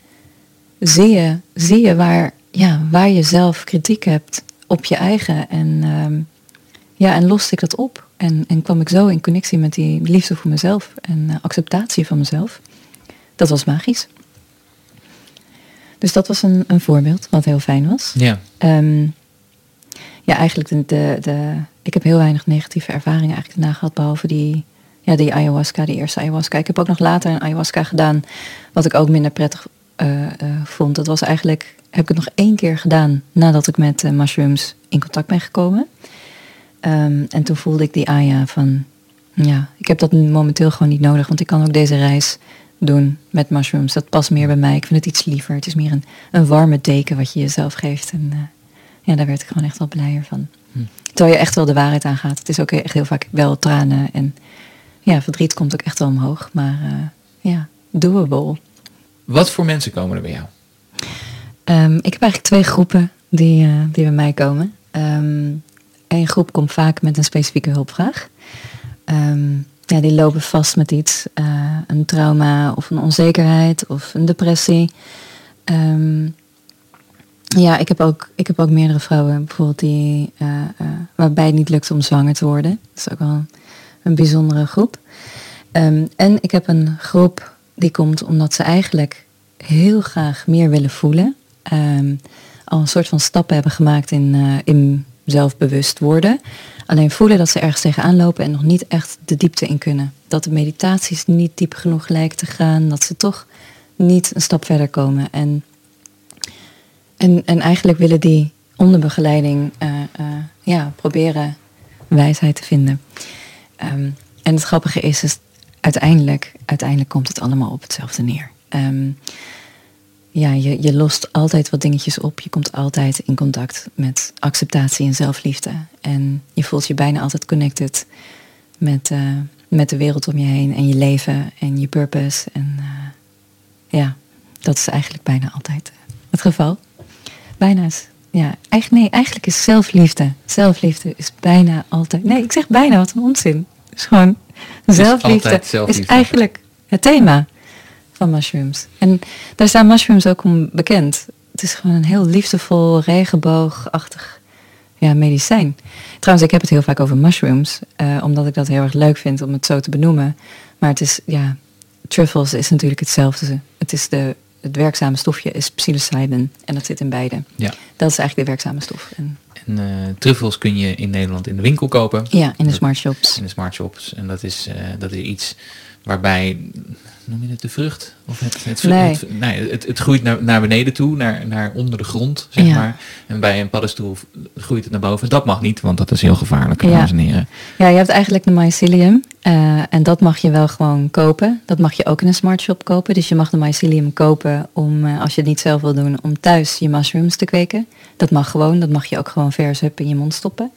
zie je, zie je waar, ja, waar je zelf kritiek hebt op je eigen. En, ehm, ja, en loste ik dat op. En, en kwam ik zo in connectie met die liefde voor mezelf en uh, acceptatie van mezelf. Dat was magisch. Dus dat was een, een voorbeeld wat heel fijn was. Ja. Ehm, ja, eigenlijk de, de, de, ik heb heel weinig negatieve ervaringen eigenlijk daarna gehad, behalve die, ja, die ayahuasca, die eerste ayahuasca. Ik heb ook nog later een ayahuasca gedaan, wat ik ook minder prettig uh, uh, vond. Dat was eigenlijk, heb ik het nog één keer gedaan nadat ik met uh, mushrooms in contact ben gekomen. Um, en toen voelde ik die aya van, ja, ik heb dat momenteel gewoon niet nodig, want ik kan ook deze reis doen met mushrooms. Dat past meer bij mij. Ik vind het iets liever. Het is meer een, een warme deken wat je jezelf geeft. En uh, ja, daar werd ik gewoon echt wel blijer van. Hm. Terwijl je echt wel de waarheid aangaat. Het is ook echt heel vaak wel tranen en ja, verdriet komt ook echt wel omhoog. Maar uh, ja, doable. Wat voor mensen komen er bij jou? Um, ik heb eigenlijk twee groepen die, uh, die bij mij komen. Um, Eén groep komt vaak met een specifieke hulpvraag. Um, ja, die lopen vast met iets. Uh, een trauma of een onzekerheid of een depressie. Um, ja, ik heb, ook, ik heb ook meerdere vrouwen bijvoorbeeld die, uh, uh, waarbij het niet lukt om zwanger te worden. Dat is ook wel een, bijzondere groep. Um, en ik heb een groep die komt omdat ze eigenlijk heel graag meer willen voelen. Um, al een soort van stappen hebben gemaakt in, in zelfbewust worden. Alleen voelen dat ze ergens tegenaan lopen en nog niet echt de diepte in kunnen. Dat de meditaties niet diep genoeg lijken te gaan. Dat ze toch niet een stap verder komen. En, en, en eigenlijk willen die onder begeleiding uh, uh, ja, proberen wijsheid te vinden. Um, en het grappige is, is uiteindelijk, uiteindelijk komt het allemaal op hetzelfde neer. Um, ja, je, je lost altijd wat dingetjes op. Je komt altijd in contact met acceptatie en zelfliefde. En je voelt je bijna altijd connected met, uh, met de wereld om je heen en je leven en je purpose. En uh, ja, dat is eigenlijk bijna altijd het geval. Bijna is, ja, eigenlijk, nee, eigenlijk is zelfliefde. Zelfliefde is bijna altijd, nee, ik zeg bijna wat een onzin. Het is gewoon, zelfliefde is eigenlijk het thema van mushrooms. En daar staan mushrooms ook om bekend. Het is gewoon een heel liefdevol, regenboogachtig ja, medicijn. Trouwens, ik heb het heel vaak over mushrooms, uh, omdat ik dat heel erg leuk vind om het zo te benoemen. Maar het is, ja, truffles is natuurlijk hetzelfde. Het is de, het werkzame stofje is psilocybin en dat zit in beide. Ja. Dat is eigenlijk de werkzame stof. En, en uh, truffels kun je in Nederland in de winkel kopen. Ja, in de smart shops. In de smart shops. En dat is, uh, dat is iets waarbij noem je het de vrucht? Of het, het, nee. het, nee, het, het groeit naar, naar beneden toe, naar, naar onder de grond, zeg Ja. maar. En bij een paddenstoel groeit het naar boven. Dat mag niet, want dat is heel gevaarlijk, Ja. dames en heren. Ja, je hebt eigenlijk de mycelium. eh, en dat mag je wel gewoon kopen. Dat mag je ook in een smart shop kopen. Dus je mag de mycelium kopen om, eh, als je het niet zelf wil doen, om thuis je mushrooms te kweken. Dat mag gewoon. Dat mag je ook gewoon vers up in je mond stoppen.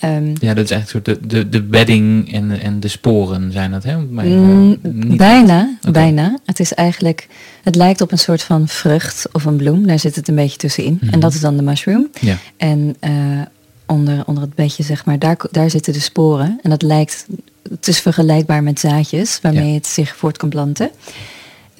Ehm, Ja, dat is eigenlijk een soort de, de, de bedding en, en de sporen zijn dat, hè? Maar, eh, Mm, niet- bijna, bijna. Het is eigenlijk, het lijkt op een soort van vrucht of een bloem. Daar zit het een beetje tussenin. Mhm. En dat is dan de mushroom. Ja. En eh, onder, onder het bedje, zeg maar, daar, daar zitten de sporen. En dat lijkt, het is vergelijkbaar met zaadjes waarmee Ja. het zich voort kan planten.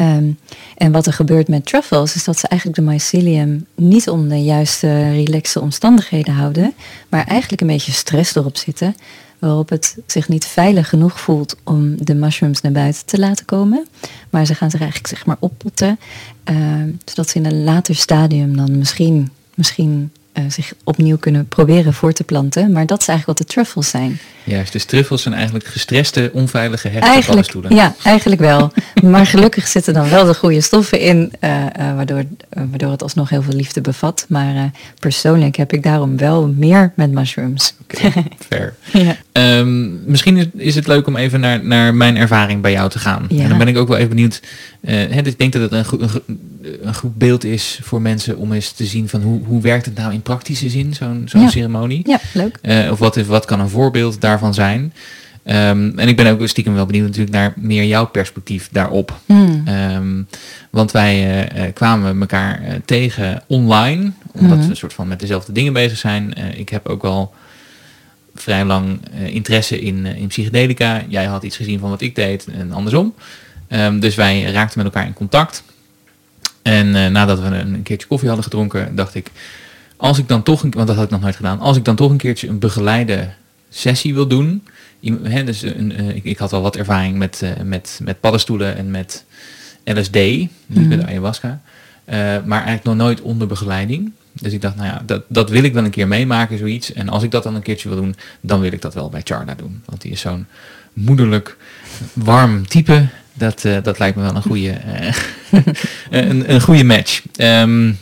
Ehm, en wat er gebeurt met truffles is dat ze eigenlijk de mycelium niet onder de juiste relaxe omstandigheden houden, maar eigenlijk een beetje stress erop zitten, waarop het zich niet veilig genoeg voelt om de mushrooms naar buiten te laten komen. Maar ze gaan zich eigenlijk zeg maar oppotten, ehm, zodat ze in een later stadium dan misschien, misschien eh, zich opnieuw kunnen proberen voor te planten. Maar dat is eigenlijk wat de truffles zijn. Juist, dus truffels zijn eigenlijk gestreste, onveilige hechte ja, eigenlijk wel. maar gelukkig zitten dan wel de goede stoffen in, eh, eh, waardoor, waardoor het alsnog heel veel liefde bevat. Maar persoonlijk heb ik daarom wel meer met mushrooms. Oké, fair. ja. Ehm, misschien is, is het leuk om even naar, naar mijn ervaring bij jou te gaan. Ja. En dan ben ik ook wel even benieuwd. hè, dus ik denk dat het een goed, een, goed- een goed beeld is voor mensen om eens te zien van hoe, hoe werkt het nou in praktische zin, zo'n zo'n Ja. ceremonie. ja, leuk. Eh, of wat, is, wat kan een voorbeeld daarvan zijn? Ehm, en ik ben ook stiekem wel benieuwd natuurlijk naar meer jouw perspectief daarop. Hmm. Ehm, want wij eh, eh, kwamen elkaar eh, tegen online, omdat Mhm. we een soort van met dezelfde dingen bezig zijn. Eh, ik heb ook wel vrij lang eh, interesse in, eh, in psychedelica. Jij had iets gezien van wat ik deed en andersom. Ehm, dus wij raakten met elkaar in contact. En eh, nadat we een, keertje koffie hadden gedronken, dacht ik, als ik dan toch, een, want dat had ik nog nooit gedaan, als ik dan toch een keertje een begeleide sessie wil doen. Hè, dus een, eh, ik, ik had al wat ervaring met, eh, met, met paddenstoelen en met LSD, niet Mhm. met ayahuasca. eh, maar eigenlijk nog nooit onder begeleiding. Dus ik dacht, nou ja, dat, dat wil ik wel een keer meemaken, zoiets. En als ik dat dan een keertje wil doen, dan wil ik dat wel bij Charda doen. Want die is zo'n moederlijk, warm type. Dat, eh, dat lijkt me wel een goede, eh, een, een goede match. Ehm,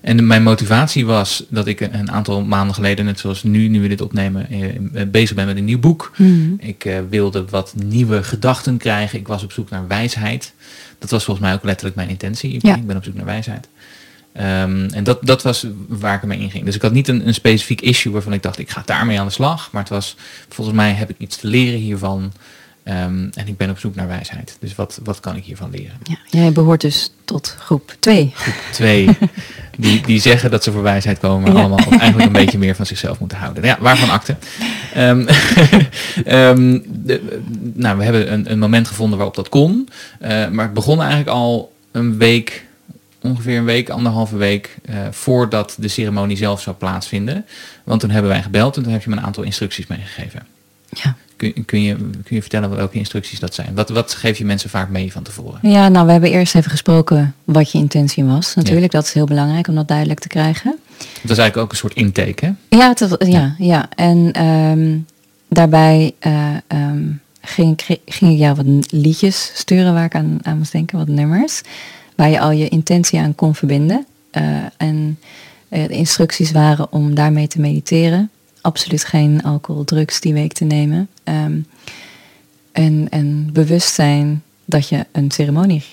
en mijn motivatie was dat ik een aantal maanden geleden, net zoals nu, nu we dit opnemen, eh, bezig ben met een nieuw boek. Hmm. Ik wilde wat nieuwe gedachten krijgen. Ik was op zoek naar wijsheid. Dat was volgens mij ook letterlijk mijn intentie. Ik, Ja. ik ben op zoek naar wijsheid. Ehm, en dat, dat was waar ik ermee inging. Dus ik had niet een, een specifiek issue waarvan ik dacht, ik ga daarmee aan de slag. Maar het was, volgens mij heb ik iets te leren hiervan. Ehm, en ik ben op zoek naar wijsheid. Dus wat, wat kan ik hiervan leren? Ja, jij behoort dus tot groep 2. Twee, die, die zeggen dat ze voor wijsheid komen, maar Ja. allemaal eigenlijk een beetje meer van zichzelf moeten houden. Ja, waarvan akte. Ehm, ehm, de- nou, we hebben een, een moment gevonden waarop dat kon. Eh, maar het begon eigenlijk al een week, ongeveer een week, anderhalve week, eh, voordat de ceremonie zelf zou plaatsvinden. Want toen hebben wij gebeld en toen heb je me een aantal instructies meegegeven. Ja. Kun, kun, je, kun je vertellen welke instructies dat zijn? Wat, wat geef je mensen vaak mee van tevoren? ja, nou we hebben eerst even gesproken wat je intentie was. Natuurlijk, dat is heel belangrijk om dat duidelijk te krijgen. Dat is eigenlijk ook een soort intake, hè? Ja, ja, ja. En ehm, daarbij eh, ehm, ging, ik- ging ik jou wat liedjes sturen waar ik aan, aan moest denken, wat nummers. Waar je al je intentie aan kon verbinden. Eh, en eh, de instructies waren om daarmee te mediteren. Absoluut geen alcohol, drugs die week te nemen. Ehm, en, en bewust zijn dat je een ceremonie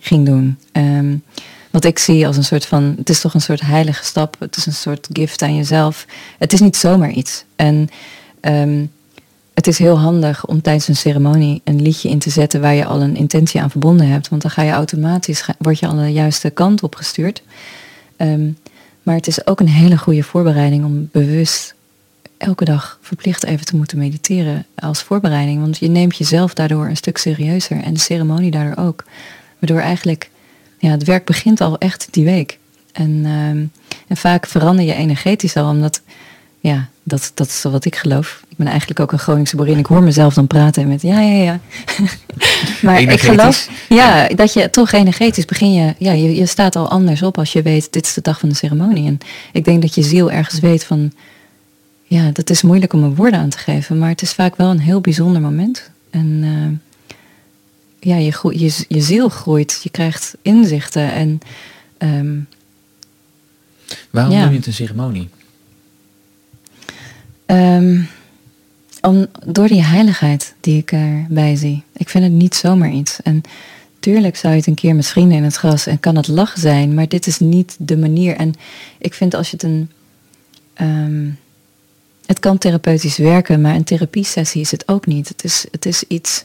ging doen. Ehm, wat ik zie als een soort van, het is toch een soort heilige stap. Het is een soort gift aan jezelf. Het is niet zomaar iets. En ehm, het is heel handig om tijdens een ceremonie een liedje in te zetten waar je al een intentie aan verbonden hebt. Want dan ga je automatisch, word je al de juiste kant op gestuurd. Maar het is ook een hele goede voorbereiding om bewust elke dag verplicht even te moeten mediteren als voorbereiding. Want je neemt jezelf daardoor een stuk serieuzer en de ceremonie daardoor ook. Waardoor eigenlijk, ja, het werk begint al echt die week. En, ehm, en vaak verander je energetisch al, omdat, ja, dat, dat is wat ik geloof. Ik ben eigenlijk ook een Groningse boerin. Ik hoor mezelf dan praten met ja, ja, ja. maar ik geloof, ja, dat je toch energetisch begin je, ja, je, je staat al anders op als je weet, dit is de dag van de ceremonie. En ik denk dat je ziel ergens weet van, ja, dat is moeilijk om er woorden aan te geven, maar het is vaak wel een heel bijzonder moment. En eh, ja, je, groe- je, je ziel groeit, je krijgt inzichten en ehm, Waarom Ja. noem je het een ceremonie? Ehm, om, door die heiligheid die ik erbij zie. Ik vind het niet zomaar iets. En tuurlijk zou je het een keer met vrienden in het gras en kan het lach zijn, maar dit is niet de manier. En ik vind als je het een. ehm, het kan therapeutisch werken, maar een therapiesessie is het ook niet. Het is, het is iets,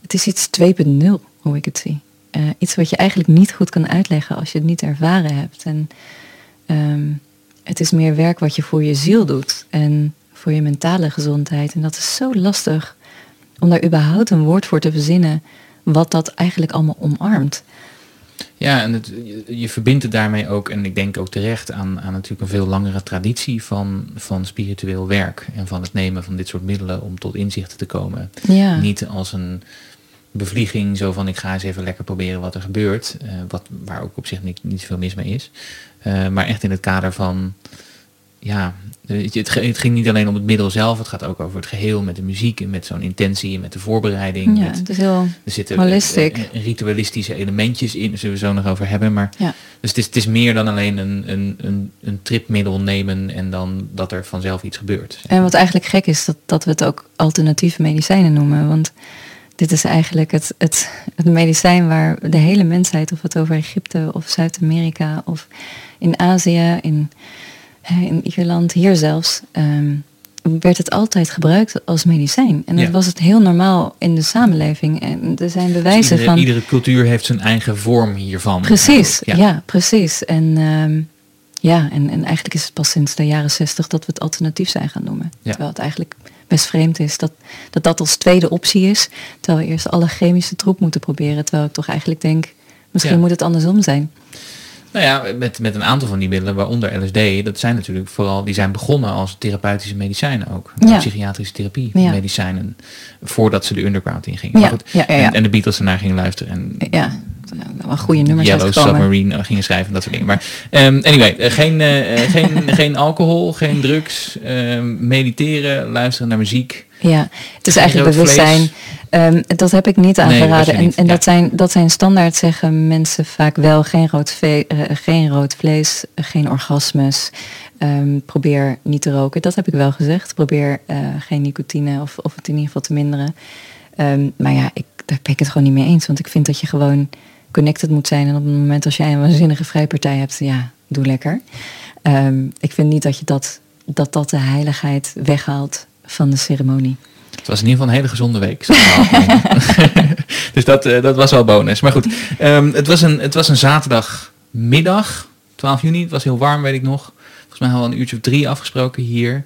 het is iets 2.0, hoe ik het zie. Eh, iets wat je eigenlijk niet goed kan uitleggen als je het niet ervaren hebt. En ehm, het is meer werk wat je voor je ziel doet en voor je mentale gezondheid. En dat is zo lastig om daar überhaupt een woord voor te verzinnen wat dat eigenlijk allemaal omarmt. Ja, en het, je, verbindt het daarmee ook, en ik denk ook terecht, aan, aan natuurlijk een veel langere traditie van, van spiritueel werk. En van het nemen van dit soort middelen om tot inzichten te komen. Ja, Niet als een bevlieging, zo van ik ga eens even lekker proberen wat er gebeurt. eh, wat, waar ook op zich niet, niet veel mis mee is. Eh, maar echt in het kader van, ja, het, het ging niet alleen om het middel zelf. Het gaat ook over het geheel met de muziek en met zo'n intentie en met de voorbereiding. ja met, het is heel er zitten Holistic. eh, ritualistische elementjes in, daar zullen we zo nog over hebben. Maar Ja. dus het is, het is meer dan alleen een, een, een, een tripmiddel nemen en dan dat er vanzelf iets gebeurt. En wat eigenlijk gek is, dat, dat we het ook alternatieve medicijnen noemen. Want dit is eigenlijk het, het, het medicijn waar de hele mensheid, of het over Egypte of Zuid-Amerika of in Azië, in, in Ierland, hier zelfs, ehm, werd het altijd gebruikt als medicijn. En Ja. dat was het heel normaal in de samenleving. En er zijn bewijzen Dus iedere, van... iedere cultuur heeft zijn eigen vorm hiervan. Precies, ja, Ja. precies. En, ehm, ja, en, en eigenlijk is het pas sinds de jaren zestig dat we het alternatief zijn gaan noemen. Ja. Terwijl het eigenlijk best vreemd is dat, dat dat als tweede optie is. Terwijl we eerst alle chemische troep moeten proberen. Terwijl ik toch eigenlijk denk, misschien Ja. moet het andersom zijn. Nou ja, met, met een aantal van die middelen, waaronder LSD, dat zijn natuurlijk vooral, die zijn begonnen als therapeutische medicijnen ook. Ja. Psychiatrische therapie Ja. medicijnen, voordat ze de underground ingingen. Ja, Maar goed. En, en de Beatles ernaar gingen luisteren en Ja, wel goede nummers Yellow. Submarine eh, gingen schrijven en dat soort dingen. Maar um, anyway, eh, geen, eh, geen, geen alcohol, geen drugs, ehm, mediteren, luisteren naar muziek. Ja, het is eigenlijk bewustzijn. Ehm, dat heb ik niet Nee, aangeraden. je en niet, en ja. dat, zijn, dat zijn standaard zeggen mensen vaak wel. Geen rood, ve- eh, geen rood vlees, geen orgasmes. Ehm, probeer niet te roken. Dat heb ik wel gezegd. Probeer eh, geen nicotine of, of het in ieder geval te minderen. Ehm, maar ja, ik, daar ben ik het gewoon niet mee eens. Want ik vind dat je gewoon connected moet zijn. En op het moment als jij een waanzinnige vrijpartij hebt, ja, doe lekker. Ik vind niet dat je dat, dat, dat de heiligheid weghaalt van de ceremonie. Het was in ieder geval een hele gezonde week. dus dat, eh, dat was wel bonus. Maar goed, ehm, het, was een, het was een zaterdagmiddag, 12 juni. Het was heel warm, weet ik nog. Volgens mij hadden we een uurtje of drie afgesproken hier.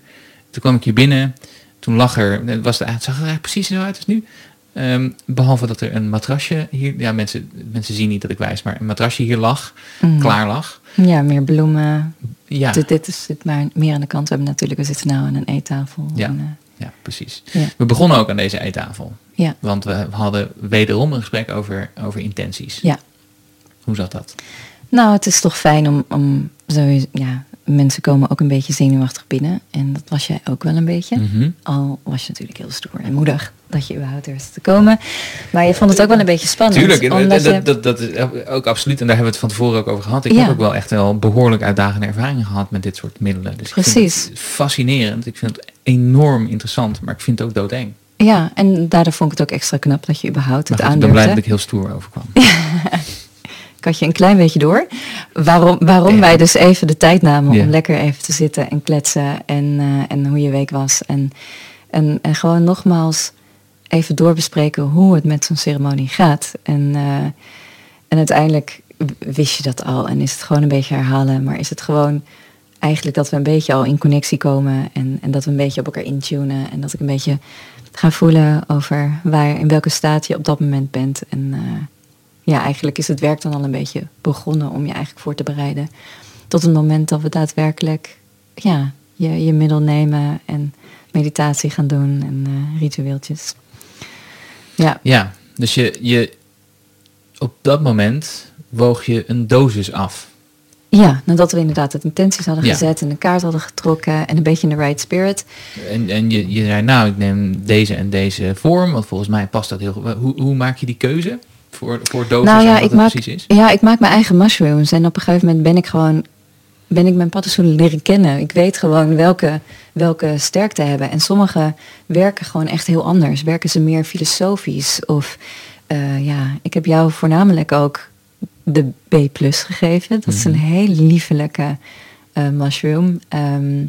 Toen kwam ik hier binnen. Toen lag er, het, was, het zag er eigenlijk precies zo uit als nu. Ehm, behalve dat er een matrasje hier, ja mensen, mensen zien niet dat ik wijs, maar een matrasje hier lag, Mm. klaar lag. Ja, meer bloemen. Ja, Dit, dit is zit maar meer aan de kant. We hebben natuurlijk, we zitten nou aan een eettafel. Ja. En, eh, ja, precies. ja. We begonnen ook aan deze eettafel. Ja. Want we hadden wederom een gesprek over, over intenties. ja. Hoe zat dat? Nou, het is toch fijn om, om zo, ja, mensen komen ook een beetje zenuwachtig binnen. En dat was jij ook wel een beetje. Mhm. Al was je natuurlijk heel stoer en moedig dat je überhaupt durfde te komen. Maar je vond het ook wel een beetje spannend. Tuurlijk, en omdat dat, dat, dat is ook absoluut. En daar hebben we het van tevoren ook over gehad. Ik Ja. heb ook wel echt wel behoorlijk uitdagende ervaringen gehad met dit soort middelen. Dus ik vind Precies. het fascinerend. Ik vind het enorm interessant, maar ik vind het ook doodeng. Ja, en daardoor vond ik het ook extra knap dat je überhaupt het goed, ik ben blij dat ik heel stoer overkwam. Ik had je een klein beetje door. Waarom, waarom Ja. wij dus even de tijd namen Ja. om lekker even te zitten en kletsen. En, eh, en hoe je week was. En, en, en gewoon nogmaals even doorbespreken hoe het met zo'n ceremonie gaat. En, eh, en uiteindelijk wist je dat al. En is het gewoon een beetje herhalen. Maar is het gewoon eigenlijk dat we een beetje al in connectie komen. En, en dat we een beetje op elkaar intunen. En dat ik een beetje ga voelen over waar, in welke staat je op dat moment bent. En eh, ja, eigenlijk is het werk dan al een beetje begonnen om je eigenlijk voor te bereiden. Tot het moment dat we daadwerkelijk ja, je, je middel nemen en meditatie gaan doen en eh, ritueeltjes. Ja, Ja, dus je, je, op dat moment woog je een dosis af. ja, nadat we inderdaad het intenties hadden Ja. gezet en de kaart hadden getrokken en een beetje in de right spirit. En, en je, je zei, nou, ik neem deze en deze vorm, want volgens mij past dat heel goed. Hoe, hoe maak je die keuze voor, voor dosis nou ja, wat ik maak, precies is? ja, ik maak mijn eigen mushrooms en op een gegeven moment ben ik gewoon ben ik mijn paddenstoelen leren kennen. Ik weet gewoon welke, welke sterkte hebben. En sommige werken gewoon echt heel anders. Werken ze meer filosofisch? Of eh, ja, ik heb jou voornamelijk ook de B plus gegeven. Dat is een Mhm. hele liefelijke eh, mushroom. Ehm,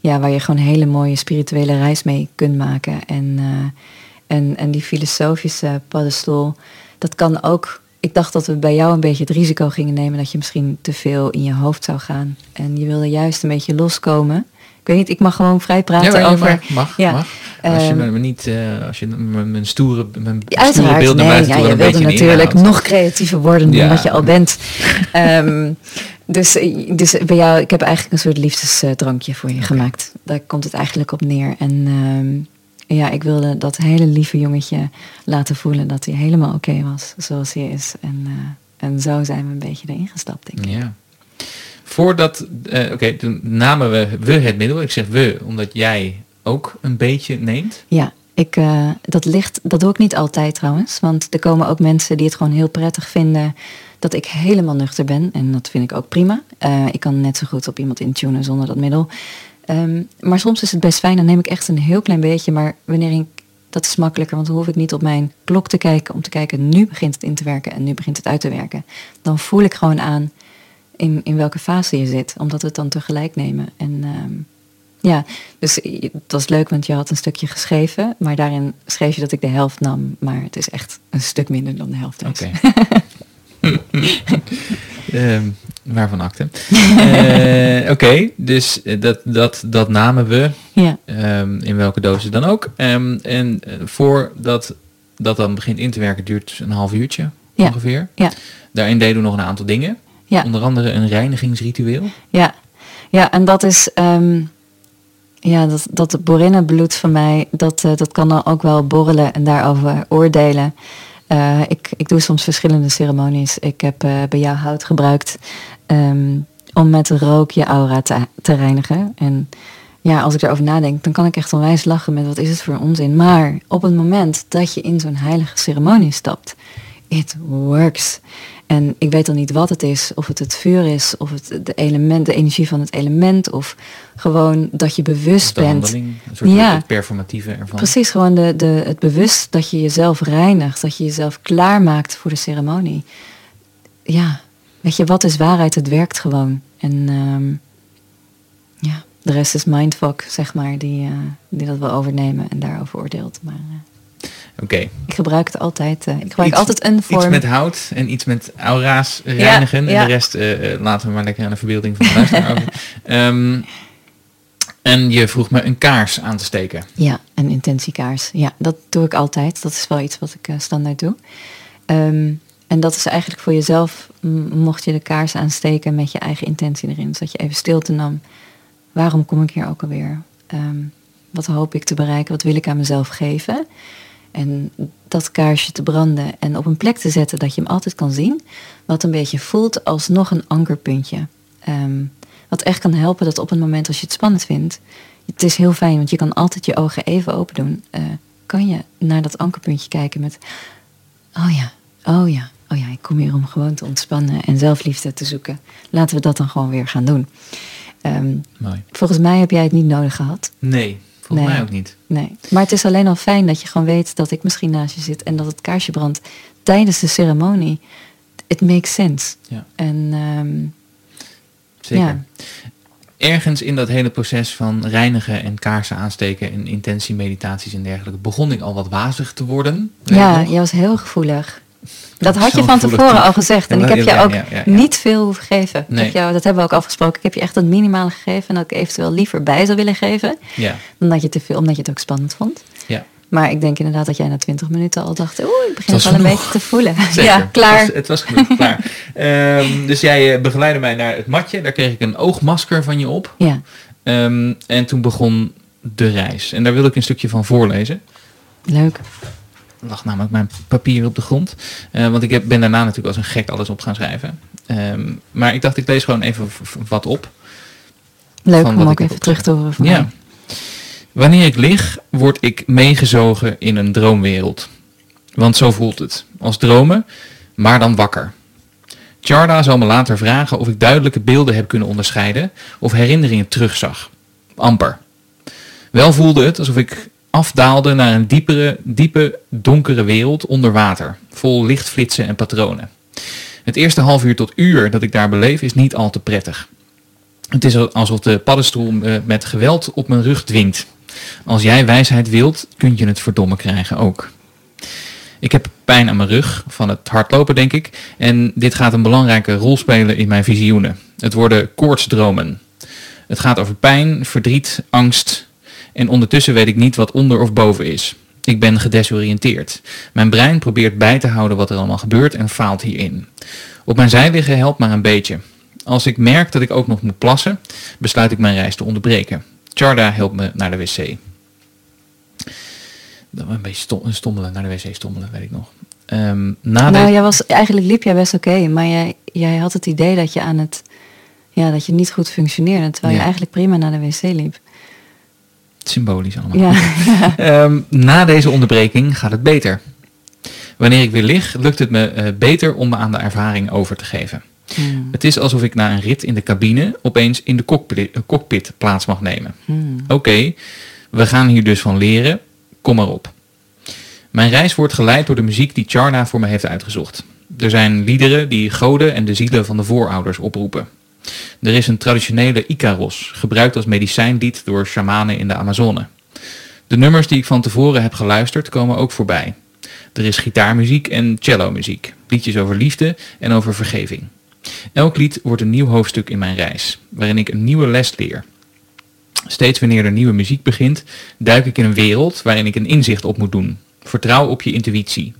ja, waar je gewoon een hele mooie spirituele reis mee kunt maken. En, eh, en, en die filosofische paddenstoel, dat kan ook. Ik dacht dat we bij jou een beetje het risico gingen nemen dat je misschien te veel in je hoofd zou gaan. En je wilde juist een beetje loskomen. Ik weet niet, ik mag gewoon vrij praten ja, maar je over. mag, mag, ja, mag. Als je ehm, me niet, eh, als je mijn stoere, mijn stoere beeld naar nee, ja, je wilde natuurlijk nog creatiever worden Ja. dan wat je al bent. Ehm, dus, dus bij jou, ik heb eigenlijk een soort liefdesdrankje voor je gemaakt. Daar komt het eigenlijk op neer. En ehm, ja, ik wilde dat hele lieve jongetje laten voelen dat hij helemaal oké was zoals hij is. En, eh, en zo zijn we een beetje erin gestapt, denk ik. Ja. Voordat, eh, oké, toen namen we, we het middel. Ik zeg we, omdat jij ook een beetje neemt. Ja, ik, eh, dat, ligt, dat doe ik niet altijd trouwens. Want er komen ook mensen die het gewoon heel prettig vinden dat ik helemaal nuchter ben. En dat vind ik ook prima. Ik kan net zo goed op iemand intunen zonder dat middel. Ehm, maar soms is het best fijn, dan neem ik echt een heel klein beetje. Maar wanneer ik, dat is makkelijker, want dan hoef ik niet op mijn klok te kijken om te kijken, nu begint het in te werken en nu begint het uit te werken. Dan voel ik gewoon aan in, in welke fase je zit, omdat we het dan tegelijk nemen. En ehm, Ja, dus het was leuk, want je had een stukje geschreven, maar daarin schreef je dat ik de helft nam, maar het is echt een stuk minder dan de helft. Oké. Ehm, waarvan akte. Eh, Oké, dus eh, dat, dat, dat namen we, Ja, ehm, in welke dosis dan ook. Ehm, en eh, voordat dat dan begint in te werken, duurt een half uurtje Ja. ongeveer. ja, Daarin deden we nog een aantal dingen. ja. Onder andere een reinigingsritueel. Ja, ja en dat is, ja, dat, dat borinnenbloed van mij, dat, dat kan dan ook wel borrelen en daarover oordelen. Eh, ik, ik doe soms verschillende ceremonies. Ik heb eh, bij jou hout gebruikt ehm, om met rook je aura te, te reinigen. En ja, als ik erover nadenk, dan kan ik echt onwijs lachen met wat is het voor onzin. Maar op het moment dat je in zo'n heilige ceremonie stapt, it works. En ik weet dan niet wat het is, of het het vuur is, of het de element, de energie van het element, of gewoon dat je bewust de bent. een soort Ja. performatieve ervan. Precies, gewoon de, de, het bewust dat je jezelf reinigt, dat je jezelf klaarmaakt voor de ceremonie. Ja, weet je, wat is waarheid? Het werkt gewoon. En ehm, ja, de rest is mindfuck, zeg maar, die, eh, die dat wil overnemen en daarover oordeelt. Maar eh, Oké. ik gebruik het altijd. eh, ik gebruik Iets- altijd een vorm. Iets met hout en iets met aura's reinigen. ja. En de rest eh, eh, laten we maar lekker aan de verbeelding van de luisteraar over. Ehm, en je vroeg me een kaars aan te steken. Ja, een intentiekaars. Ja, dat doe ik altijd. Dat is wel iets wat ik standaard doe. Ehm, en dat is eigenlijk voor jezelf, mocht je de kaars aansteken met je eigen intentie erin. Zodat je even stilte nam. Waarom kom ik hier ook alweer? Ehm, wat hoop ik te bereiken? Wat wil ik aan mezelf geven? En dat kaarsje te branden en op een plek te zetten dat je hem altijd kan zien. Wat een beetje voelt als nog een ankerpuntje. Ehm, wat echt kan helpen dat op een moment als je het spannend vindt. Het is heel fijn, want je kan altijd je ogen even open doen. Eh, kan je naar dat ankerpuntje kijken met... Oh ja, oh ja, oh ja, ik kom hier om gewoon te ontspannen en zelfliefde te zoeken. Laten we dat dan gewoon weer gaan doen. Ehm, volgens mij heb jij het niet nodig gehad. Nee, volgens Nee. mij ook niet. Nee, maar het is alleen al fijn dat je gewoon weet dat ik misschien naast je zit en dat het kaarsje brandt tijdens de ceremonie. It makes sense. Ja. En ehm, Zeker. Ja. Ergens in dat hele proces van reinigen en kaarsen aansteken en intentiemeditaties en dergelijke begon ik al wat wazig te worden. Ja, jij was heel gevoelig. Dat had je van tevoren al gezegd. En Ja, ik heb je ook ja, ja, ja. niet veel hoeven geven. Ik Nee. heb jou, dat hebben we ook afgesproken. Ik heb je echt het minimale gegeven. En dat ik eventueel liever bij zou willen geven. Ja, Dan dat je te veel, omdat je het ook spannend vond. ja. Maar ik denk inderdaad dat jij na 20 minuten al dacht... Oeh, ik begin Het wel een beetje te voelen. Zeker. Ja, klaar. Het was, het was genoeg, klaar. Ehm, dus jij eh, begeleidde mij naar het matje. Daar kreeg ik een oogmasker van je op. Ja, Ehm, en toen begon de reis. En daar wil ik een stukje van voorlezen. leuk. Lag namelijk mijn papier op de grond. Eh, want ik heb, ben daarna natuurlijk als een gek alles op gaan schrijven. Ehm, maar ik dacht, ik lees gewoon even wat op. Leuk om ook even terug te horen van Ja. mij. Wanneer ik lig, word ik meegezogen in een droomwereld. Want zo voelt het. Als dromen, maar dan wakker. Charda zal me later vragen of ik duidelijke beelden heb kunnen onderscheiden of herinneringen terugzag. Amper. Wel voelde het alsof ik afdaalde naar een diepere, diepe, donkere wereld onder water, vol lichtflitsen en patronen. Het eerste half uur tot uur dat ik daar beleef is niet al te prettig. Het is alsof de paddenstoel me met geweld op mijn rug dwingt. Als jij wijsheid wilt, kun je het verdomme krijgen ook. Ik heb pijn aan mijn rug, van het hardlopen denk ik. En dit gaat een belangrijke rol spelen in mijn visioenen. Het worden koortsdromen. Het gaat over pijn, verdriet, angst. En ondertussen weet ik niet wat onder of boven is. Ik ben gedesoriënteerd. Mijn brein probeert bij te houden wat er allemaal gebeurt en faalt hierin. Op mijn zij liggen helpt maar een beetje. Als ik merk dat ik ook nog moet plassen, besluit ik mijn reis te onderbreken. Charda helpt me naar de wc. Een beetje stom- stommelen, naar de wc stommelen, weet ik nog. Na Nou, jij was, eigenlijk liep jij best oké. maar jij, jij had het idee dat je aan het... Ja, dat je niet goed functioneerde. Terwijl Ja. je eigenlijk prima naar de wc liep. Symbolisch allemaal. Ja, Ehm, na deze onderbreking gaat het beter. Wanneer ik weer lig, lukt het me eh, beter om me aan de ervaring over te geven. Hmm. Het is alsof ik na een rit in de cabine opeens in de cockpit, eh, cockpit plaats mag nemen. Hmm. Oké, we gaan hier dus van leren. Kom maar op. Mijn reis wordt geleid door de muziek die Charna voor me heeft uitgezocht. Er zijn liederen die goden en de zielen van de voorouders oproepen. Er is een traditionele Icaros, gebruikt als medicijnlied door shamanen in de Amazone. De nummers die ik van tevoren heb geluisterd komen ook voorbij. Er is gitaarmuziek en cellomuziek, liedjes over liefde en over vergeving. Elk lied wordt een nieuw hoofdstuk in mijn reis, waarin ik een nieuwe les leer. Steeds wanneer er nieuwe muziek begint, duik ik in een wereld waarin ik een inzicht op moet doen. Vertrouw op je intuïtie.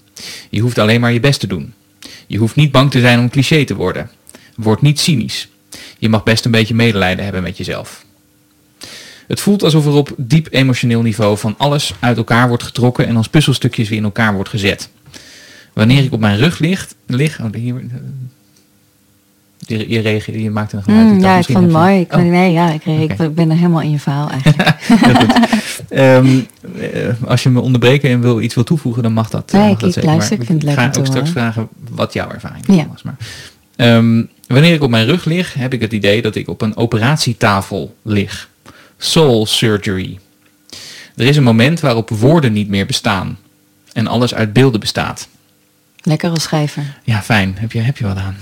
Je hoeft alleen maar je best te doen. Je hoeft niet bang te zijn om cliché te worden. Word niet cynisch. Je mag best een beetje medelijden hebben met jezelf. Het voelt alsof er op diep emotioneel niveau van alles uit elkaar wordt getrokken en als puzzelstukjes weer in elkaar wordt gezet. Wanneer ik op mijn rug lig, lig oh, hier, je, je, reageert, je maakt een geluid. Mm, ja, ik vond het mooi. Ik, oh. Nee, ja, ik, ik, ben er helemaal in je verhaal eigenlijk. um, als je me onderbreken en wil iets wil toevoegen, dan mag dat. Nee, mag ik, dat zeker. luister, ik vind het Ik ga ook straks vragen wat jouw ervaring ja. was. Maar, um, wanneer ik op mijn rug lig, heb ik het idee dat ik op een operatietafel lig. Soul surgery. Er is een moment waarop woorden niet meer bestaan en alles uit beelden bestaat. Lekker als schrijver. Ja, fijn. Heb je, heb je wat aan.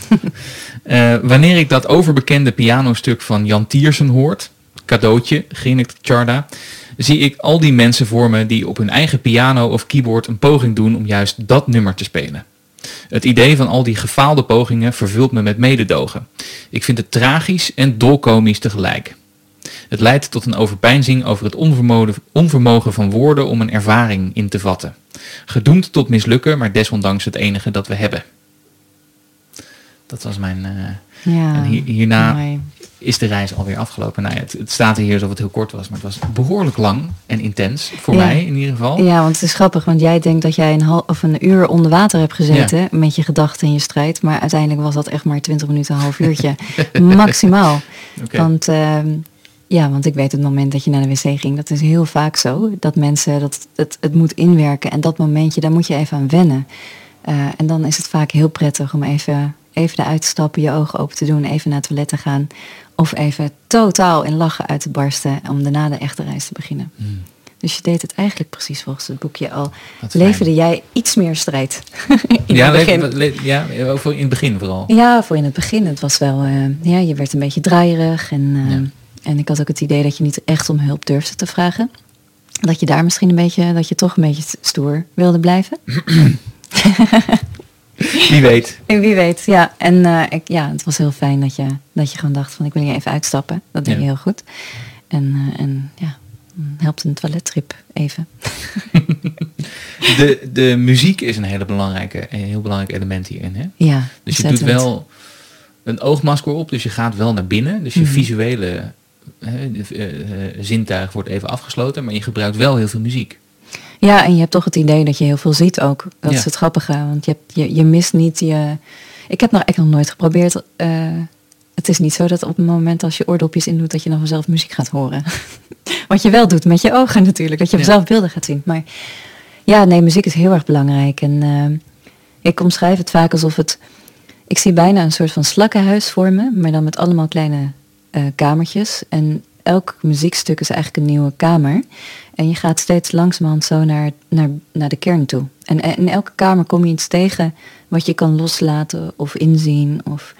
uh, wanneer ik dat overbekende pianostuk van Jan Tiersen hoort, cadeautje, grinnikt Charda, zie ik al die mensen voor me die op hun eigen piano of keyboard een poging doen om juist dat nummer te spelen. Het idee van al die gefaalde pogingen vervult me met mededogen. Ik vind het tragisch en dolkomisch tegelijk. Het leidt tot een overpeinzing over het onvermogen van woorden om een ervaring in te vatten. Gedoemd tot mislukken, maar desondanks het enige dat we hebben. Dat was mijn... Uh, ja, en hierna is de reis alweer afgelopen. Nou ja, het, het, staat hier alsof het heel kort was, maar het was behoorlijk lang en intens. Voor mij in ieder geval. Ja, want het is grappig, want jij denkt dat jij een, half, of een uur onder water hebt gezeten met je gedachten en je strijd. Maar uiteindelijk was dat echt maar 20 minuten, een half uurtje. Maximaal. Okay. Want uh, ja, want ik weet het moment dat je naar de wc ging, dat is heel vaak zo. Dat mensen, dat het, het moet inwerken. En dat momentje, daar moet je even aan wennen. Uh, en dan is het vaak heel prettig om even, even eruit te stappen, je ogen open te doen, even naar het toilet te gaan. Of even totaal in lachen uit te barsten om daarna de echte reis te beginnen. Hmm. Dus je deed het eigenlijk precies volgens het boekje al. Leverde jij iets meer strijd? in ja, het begin. Le, ja, voor in het begin vooral. Ja, voor in het begin. Het was wel, uh, ja, je werd een beetje draaierig en... Uh, ja en ik had ook het idee dat je niet echt om hulp durfde te vragen. Dat je daar misschien een beetje, dat je toch een beetje stoer wilde blijven. Wie weet. Wie weet, ja. En uh, ik, ja, het was heel fijn dat je, dat je gewoon dacht van ik wil hier even uitstappen. Dat deed je heel goed. En, uh, en ja, helpt een toilettrip even. de, de muziek is een hele belangrijke, een heel belangrijk element hierin. Hè? Ja, dus je doet wel een oogmasker op, dus je gaat wel naar binnen. Dus je mm -hmm. visuele uh, zintuig wordt even afgesloten, maar je gebruikt wel heel veel muziek. Ja, en je hebt toch het idee dat je heel veel ziet ook. Dat ja. is het grappige, want je, hebt, je, je mist niet je... Ik heb nog echt nog nooit geprobeerd... Uh, het is niet zo dat op het moment als je oordopjes indoet... dat je dan vanzelf muziek gaat horen. Wat je wel doet met je ogen natuurlijk. Dat je ja. vanzelf beelden gaat zien. Maar ja, nee, muziek is heel erg belangrijk. En uh, ik omschrijf het vaak alsof het... Ik zie bijna een soort van slakkenhuis voor me... maar dan met allemaal kleine uh, kamertjes. En elk muziekstuk is eigenlijk een nieuwe kamer. En je gaat steeds langzamerhand zo naar, naar, naar de kern toe. En in elke kamer kom je iets tegen wat je kan loslaten of inzien. Of...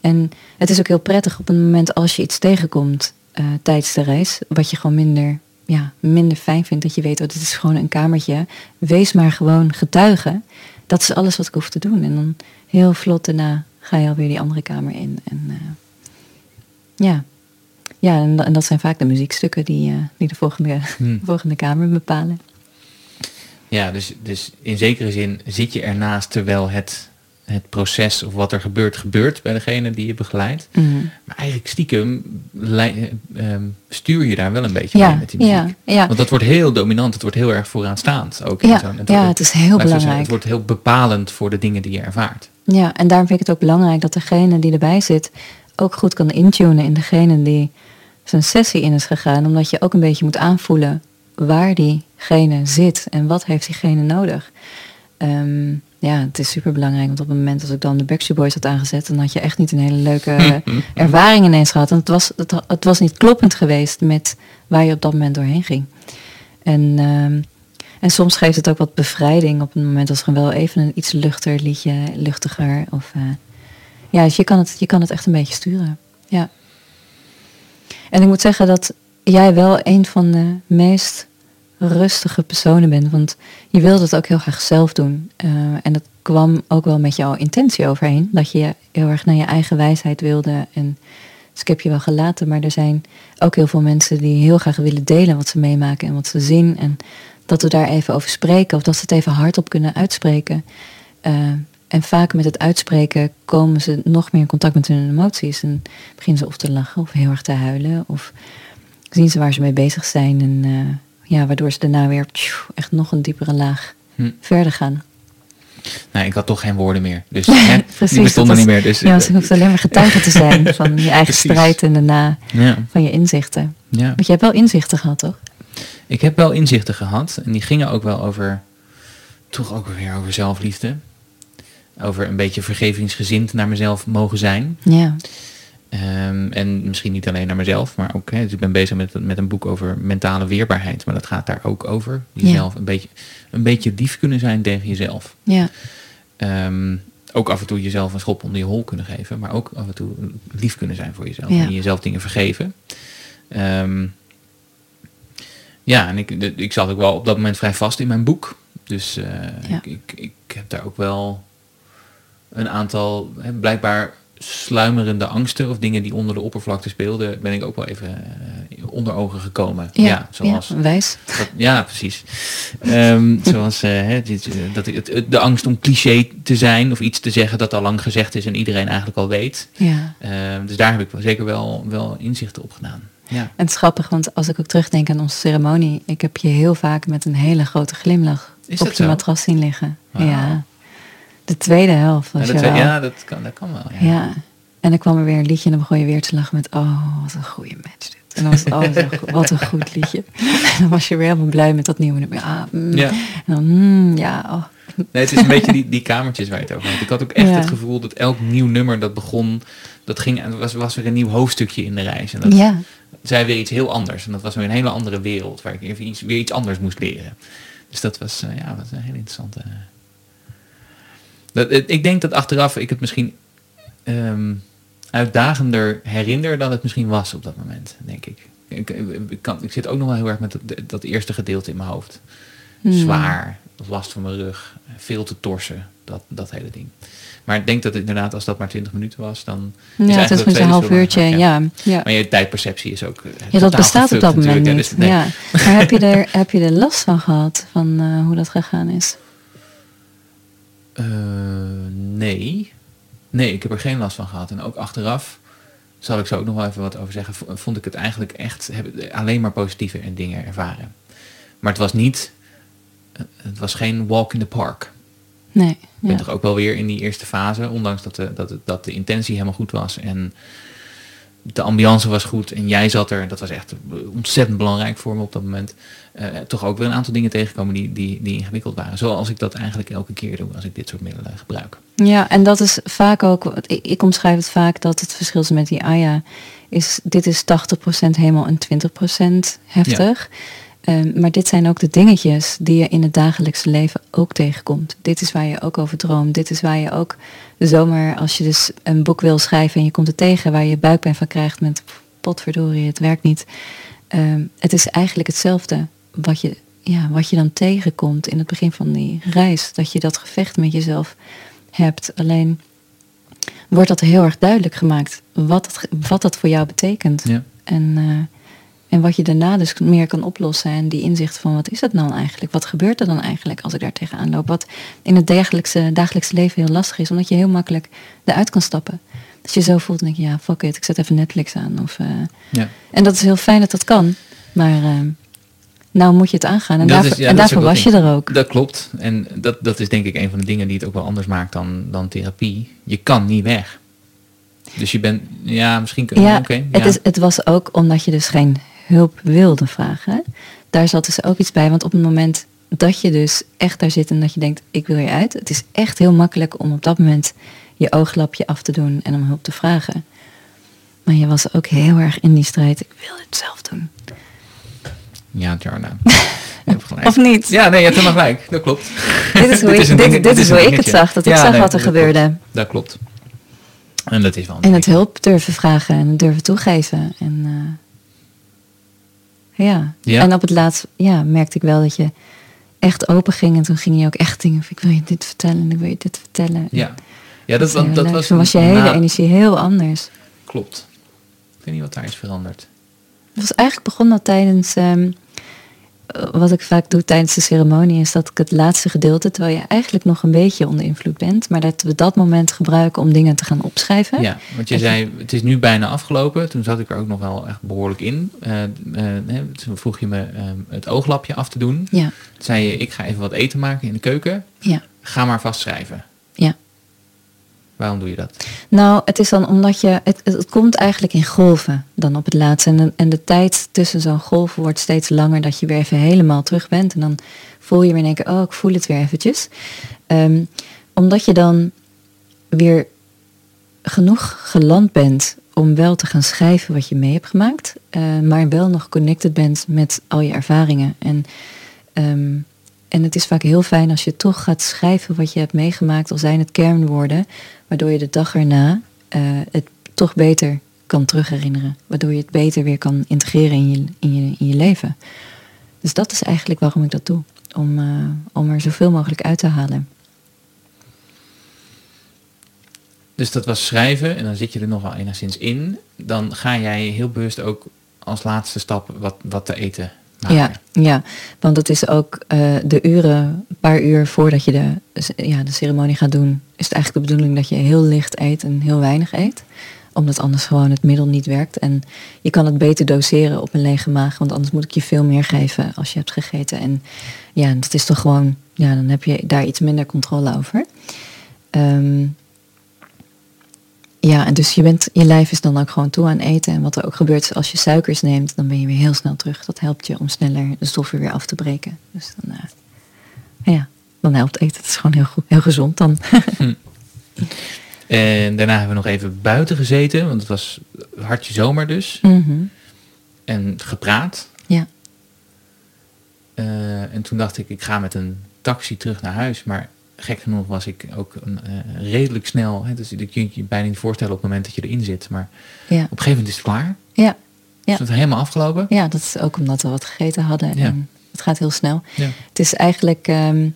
En het is ook heel prettig op een moment als je iets tegenkomt uh, tijdens de reis, wat je gewoon minder, ja, minder fijn vindt. Dat je weet, oh, dit is gewoon een kamertje. Wees maar gewoon getuige. Dat is alles wat ik hoef te doen. En dan heel vlot daarna ga je alweer die andere kamer in. En, uh, ja, ja en, en, dat zijn vaak de muziekstukken die, uh, die de volgende, hmm. volgende kamer bepalen. Ja, dus, dus in zekere zin zit je ernaast terwijl het, het proces of wat er gebeurt, gebeurt bij degene die je begeleidt. Mm. Maar eigenlijk stiekem um, stuur je daar wel een beetje ja, mee met die muziek. Ja, ja. Want dat wordt heel dominant, het wordt heel erg vooraanstaand. Ook ja. Het, ja, het is heel belangrijk. het wordt heel bepalend voor de dingen die je ervaart. Ja, en daarom vind ik het ook belangrijk dat degene die erbij zit ook goed kan intunen in degene die zijn sessie in is gegaan. Omdat je ook een beetje moet aanvoelen waar diegene zit en wat heeft diegene nodig. Um, ja, het is super belangrijk. Want op het moment dat ik dan de Backstreet Boys had aangezet, dan had je echt niet een hele leuke ervaring ineens gehad. Want het was, het, het, was niet kloppend geweest met waar je op dat moment doorheen ging. En, um, en soms geeft het ook wat bevrijding op het moment als er wel even een iets luchter liedje, luchtiger. Of, uh, ja, dus je kan, het, je kan het echt een beetje sturen. ja. En ik moet zeggen dat jij wel een van de meest rustige personen bent. Want je wilde het ook heel graag zelf doen. Uh, en dat kwam ook wel met jouw intentie overheen. Dat je heel erg naar je eigen wijsheid wilde. En dus ik heb je wel gelaten. Maar er zijn ook heel veel mensen die heel graag willen delen wat ze meemaken en wat ze zien. En dat we daar even over spreken. Of dat ze het even hardop kunnen uitspreken. Uh, en vaak met het uitspreken komen ze nog meer in contact met hun emoties. En beginnen ze of te lachen of heel erg te huilen. Of zien ze waar ze mee bezig zijn. En uh, ja, waardoor ze daarna weer echt nog een diepere laag hm. verder gaan. Nou, ik had toch geen woorden meer. Dus hè, Precies, die bestonden niet meer. Dus, ja, ze hoeft alleen maar getuige te zijn van je eigen strijd en daarna ja. van je inzichten. Ja. Want je hebt wel inzichten gehad, toch? Ik heb wel inzichten gehad. En die gingen ook wel over, toch ook weer over zelfliefde. Over een beetje vergevingsgezind naar mezelf mogen zijn. Ja. Um, en misschien niet alleen naar mezelf, maar ook, hè, dus ik ben bezig met, met een boek over mentale weerbaarheid, maar dat gaat daar ook over. Jezelf ja. een, beetje, een beetje lief kunnen zijn tegen jezelf. Ja. Um, ook af en toe jezelf een schop onder je hol kunnen geven, maar ook af en toe lief kunnen zijn voor jezelf. Ja. En jezelf dingen vergeven. Um, ja, en ik, ik zat ook wel op dat moment vrij vast in mijn boek. Dus uh, ja. ik, ik, ik heb daar ook wel een aantal, hè, blijkbaar sluimerende angsten of dingen die onder de oppervlakte speelden, ben ik ook wel even uh, onder ogen gekomen. Ja, ja zoals. Ja, wijs. Dat, ja, precies. Um, zoals uh, dit, dat het, de angst om cliché te zijn of iets te zeggen dat al lang gezegd is en iedereen eigenlijk al weet. Ja. Um, dus daar heb ik wel, zeker wel, wel inzichten op gedaan. Ja. En het is grappig, want als ik ook terugdenk aan onze ceremonie, ik heb je heel vaak met een hele grote glimlach op je matras zien liggen. Wow. Ja. De tweede helft. Was ja, dat, wel. ja dat, kan, dat kan wel. Ja. ja. En dan kwam er weer een liedje en dan begon je weer te lachen met, oh, wat een goede match dit. En dan was het, oh, wat een goed liedje. En dan was je weer helemaal blij met dat nieuwe. Ah, mm. ja. En dan, mm, ja, oh. Nee, het is een beetje die, die kamertjes waar je het over had. Ik had ook echt ja. het gevoel dat elk nieuw nummer dat begon, dat ging, en was, was weer een nieuw hoofdstukje in de reis. En dat ja. zei weer iets heel anders. En dat was weer een hele andere wereld waar ik even iets, weer iets anders moest leren. Dus dat was, uh, ja, was een hele interessante... Dat, ik denk dat achteraf ik het misschien um, uitdagender herinner dan het misschien was op dat moment, denk ik. Ik, ik, kan, ik zit ook nog wel heel erg met dat, dat eerste gedeelte in mijn hoofd. Hmm. Zwaar, last van mijn rug, veel te torsen, dat, dat hele ding. Maar ik denk dat inderdaad, als dat maar 20 minuten was, dan. Ja, is het is een half uurtje, ja. ja. Maar je tijdperceptie is ook. Uh, ja, dat bestaat op dat moment niet. Dus, nee. ja. Maar heb je, er, heb je er last van gehad, van uh, hoe dat gegaan is? Uh, nee. Nee, ik heb er geen last van gehad. En ook achteraf, zal ik zo ook nog wel even wat over zeggen, vond ik het eigenlijk echt heb, alleen maar positieve dingen ervaren. Maar het was niet, het was geen walk in the park. Nee. Ik ben ja. toch ook wel weer in die eerste fase, ondanks dat de, dat, dat de intentie helemaal goed was en de ambiance was goed en jij zat er. Dat was echt ontzettend belangrijk voor me op dat moment. Uh, toch ook weer een aantal dingen tegenkomen die, die, die ingewikkeld waren. Zoals ik dat eigenlijk elke keer doe als ik dit soort middelen gebruik. Ja, en dat is vaak ook, ik, ik omschrijf het vaak dat het verschil is met die AYA. Is, dit is 80% helemaal en 20% heftig. Ja. Um, maar dit zijn ook de dingetjes die je in het dagelijkse leven ook tegenkomt. Dit is waar je ook over droomt. Dit is waar je ook zomaar, als je dus een boek wil schrijven en je komt er tegen, waar je buikpijn van krijgt met potverdorie, het werkt niet. Um, het is eigenlijk hetzelfde wat je, ja, wat je dan tegenkomt in het begin van die reis. Dat je dat gevecht met jezelf hebt. Alleen wordt dat heel erg duidelijk gemaakt wat, het, wat dat voor jou betekent. Ja. En uh, en wat je daarna dus meer kan oplossen. En die inzicht van wat is het nou eigenlijk? Wat gebeurt er dan eigenlijk als ik daar tegenaan loop? Wat in het dagelijkse, dagelijkse leven heel lastig is. Omdat je heel makkelijk eruit kan stappen. Als je zo voelt, denk je, ja, fuck it, ik zet even Netflix aan. Of, uh, ja. En dat is heel fijn dat dat kan. Maar uh, nou moet je het aangaan. En, daarvoor, is, ja, en daarvoor was je er ook. Dat klopt. En dat, dat is denk ik een van de dingen die het ook wel anders maakt dan, dan therapie. Je kan niet weg. Dus je bent, ja, misschien kun je. Ja, okay, het, is, het was ook omdat je dus geen hulp wilde vragen. Daar zat dus ook iets bij. Want op het moment dat je dus echt daar zit en dat je denkt, ik wil uit. Het is echt heel makkelijk om op dat moment je ooglapje af te doen en om hulp te vragen. Maar je was ook heel erg in die strijd. Ik wil het zelf doen. Ja, Jarna. of niet? Ja, nee, je hebt helemaal gelijk. Dat klopt. Dit is hoe, ik, dit, is hoe ik het zag. Dat ik zag wat er gebeurde. Dat klopt. En dat is wel En het hulp durven vragen en het durven toegeven. En eh, ja. Ja. En op het laatst ja, merkte ik wel dat je echt open ging. En toen ging je ook echt dingen van, ik wil je dit vertellen en ik wil je dit vertellen. Ja, ja dat, heel dat, was... Toen was je hele na- energie heel anders. Klopt. Ik weet niet wat daar is veranderd. Het was eigenlijk begonnen tijdens, ehm, eh, wat ik vaak doe tijdens de ceremonie, is dat ik het laatste gedeelte, terwijl je eigenlijk nog een beetje onder invloed bent, maar dat we dat moment gebruiken om dingen te gaan opschrijven. Ja, want je zei, het is nu bijna afgelopen. Toen zat ik er ook nog wel echt behoorlijk in. Eh, eh, hè, toen vroeg je me eh, het ooglapje af te doen. Ja, Toen zei je, ik ga even wat eten maken in de keuken. ja, Ga maar vast schrijven. ja. Waarom doe je dat? Nou, het is dan omdat je, het, het, komt eigenlijk in golven dan op het laatste. En, de- en de tijd tussen zo'n golven wordt steeds langer dat je weer even helemaal terug bent. En dan voel je weer keer, oh, ik voel het weer eventjes. Ehm, omdat je dan weer genoeg geland bent om wel te gaan schrijven wat je mee hebt gemaakt. eh, maar wel nog connected bent met al je ervaringen. En, ehm, en het is vaak heel fijn als je toch gaat schrijven wat je hebt meegemaakt, al zijn het kernwoorden, waardoor je de dag erna eh, het toch beter kan terugherinneren. Waardoor je het beter weer kan integreren in je, in je, in je leven. Dus dat is eigenlijk waarom ik dat doe. Om, eh, om er zoveel mogelijk uit te halen. Dus dat was schrijven en dan zit je er nog wel enigszins in. Dan ga jij heel bewust ook als laatste stap wat, wat te eten maken. Ja, ja, want het is ook eh, de uren, een paar uur voordat je de, ja, de ceremonie gaat doen, is het eigenlijk de bedoeling dat je heel licht eet en heel weinig eet. Omdat anders gewoon het middel niet werkt. En je kan het beter doseren op een lege maag, want anders moet ik je veel meer geven als je hebt gegeten. En ja, dat is toch gewoon, ja, dan heb je daar iets minder controle over. Ehm, ja, en dus je, bent, je lijf is dan ook gewoon toe aan eten. En wat er ook gebeurt is als je suikers neemt, dan ben je weer heel snel terug. Dat helpt je om sneller de stoffen weer af te breken. Dus dan, eh, ja, dan helpt eten. Het is gewoon heel, goed, heel gezond dan. En daarna hebben we nog even buiten gezeten, want het was hartje zomer dus. Mhm. En gepraat. Ja, Eh, en toen dacht ik, ik ga met een taxi terug naar huis. Maar gek genoeg was ik ook een, eh, redelijk snel. Hè, dus je kunt je bijna niet voorstellen op het moment dat je erin zit. Maar ja, op een gegeven moment is het klaar. ja. Ja. Is het helemaal afgelopen? ja, dat is ook omdat we wat gegeten hadden. Ja. En het gaat heel snel. Ja. Het is eigenlijk ehm,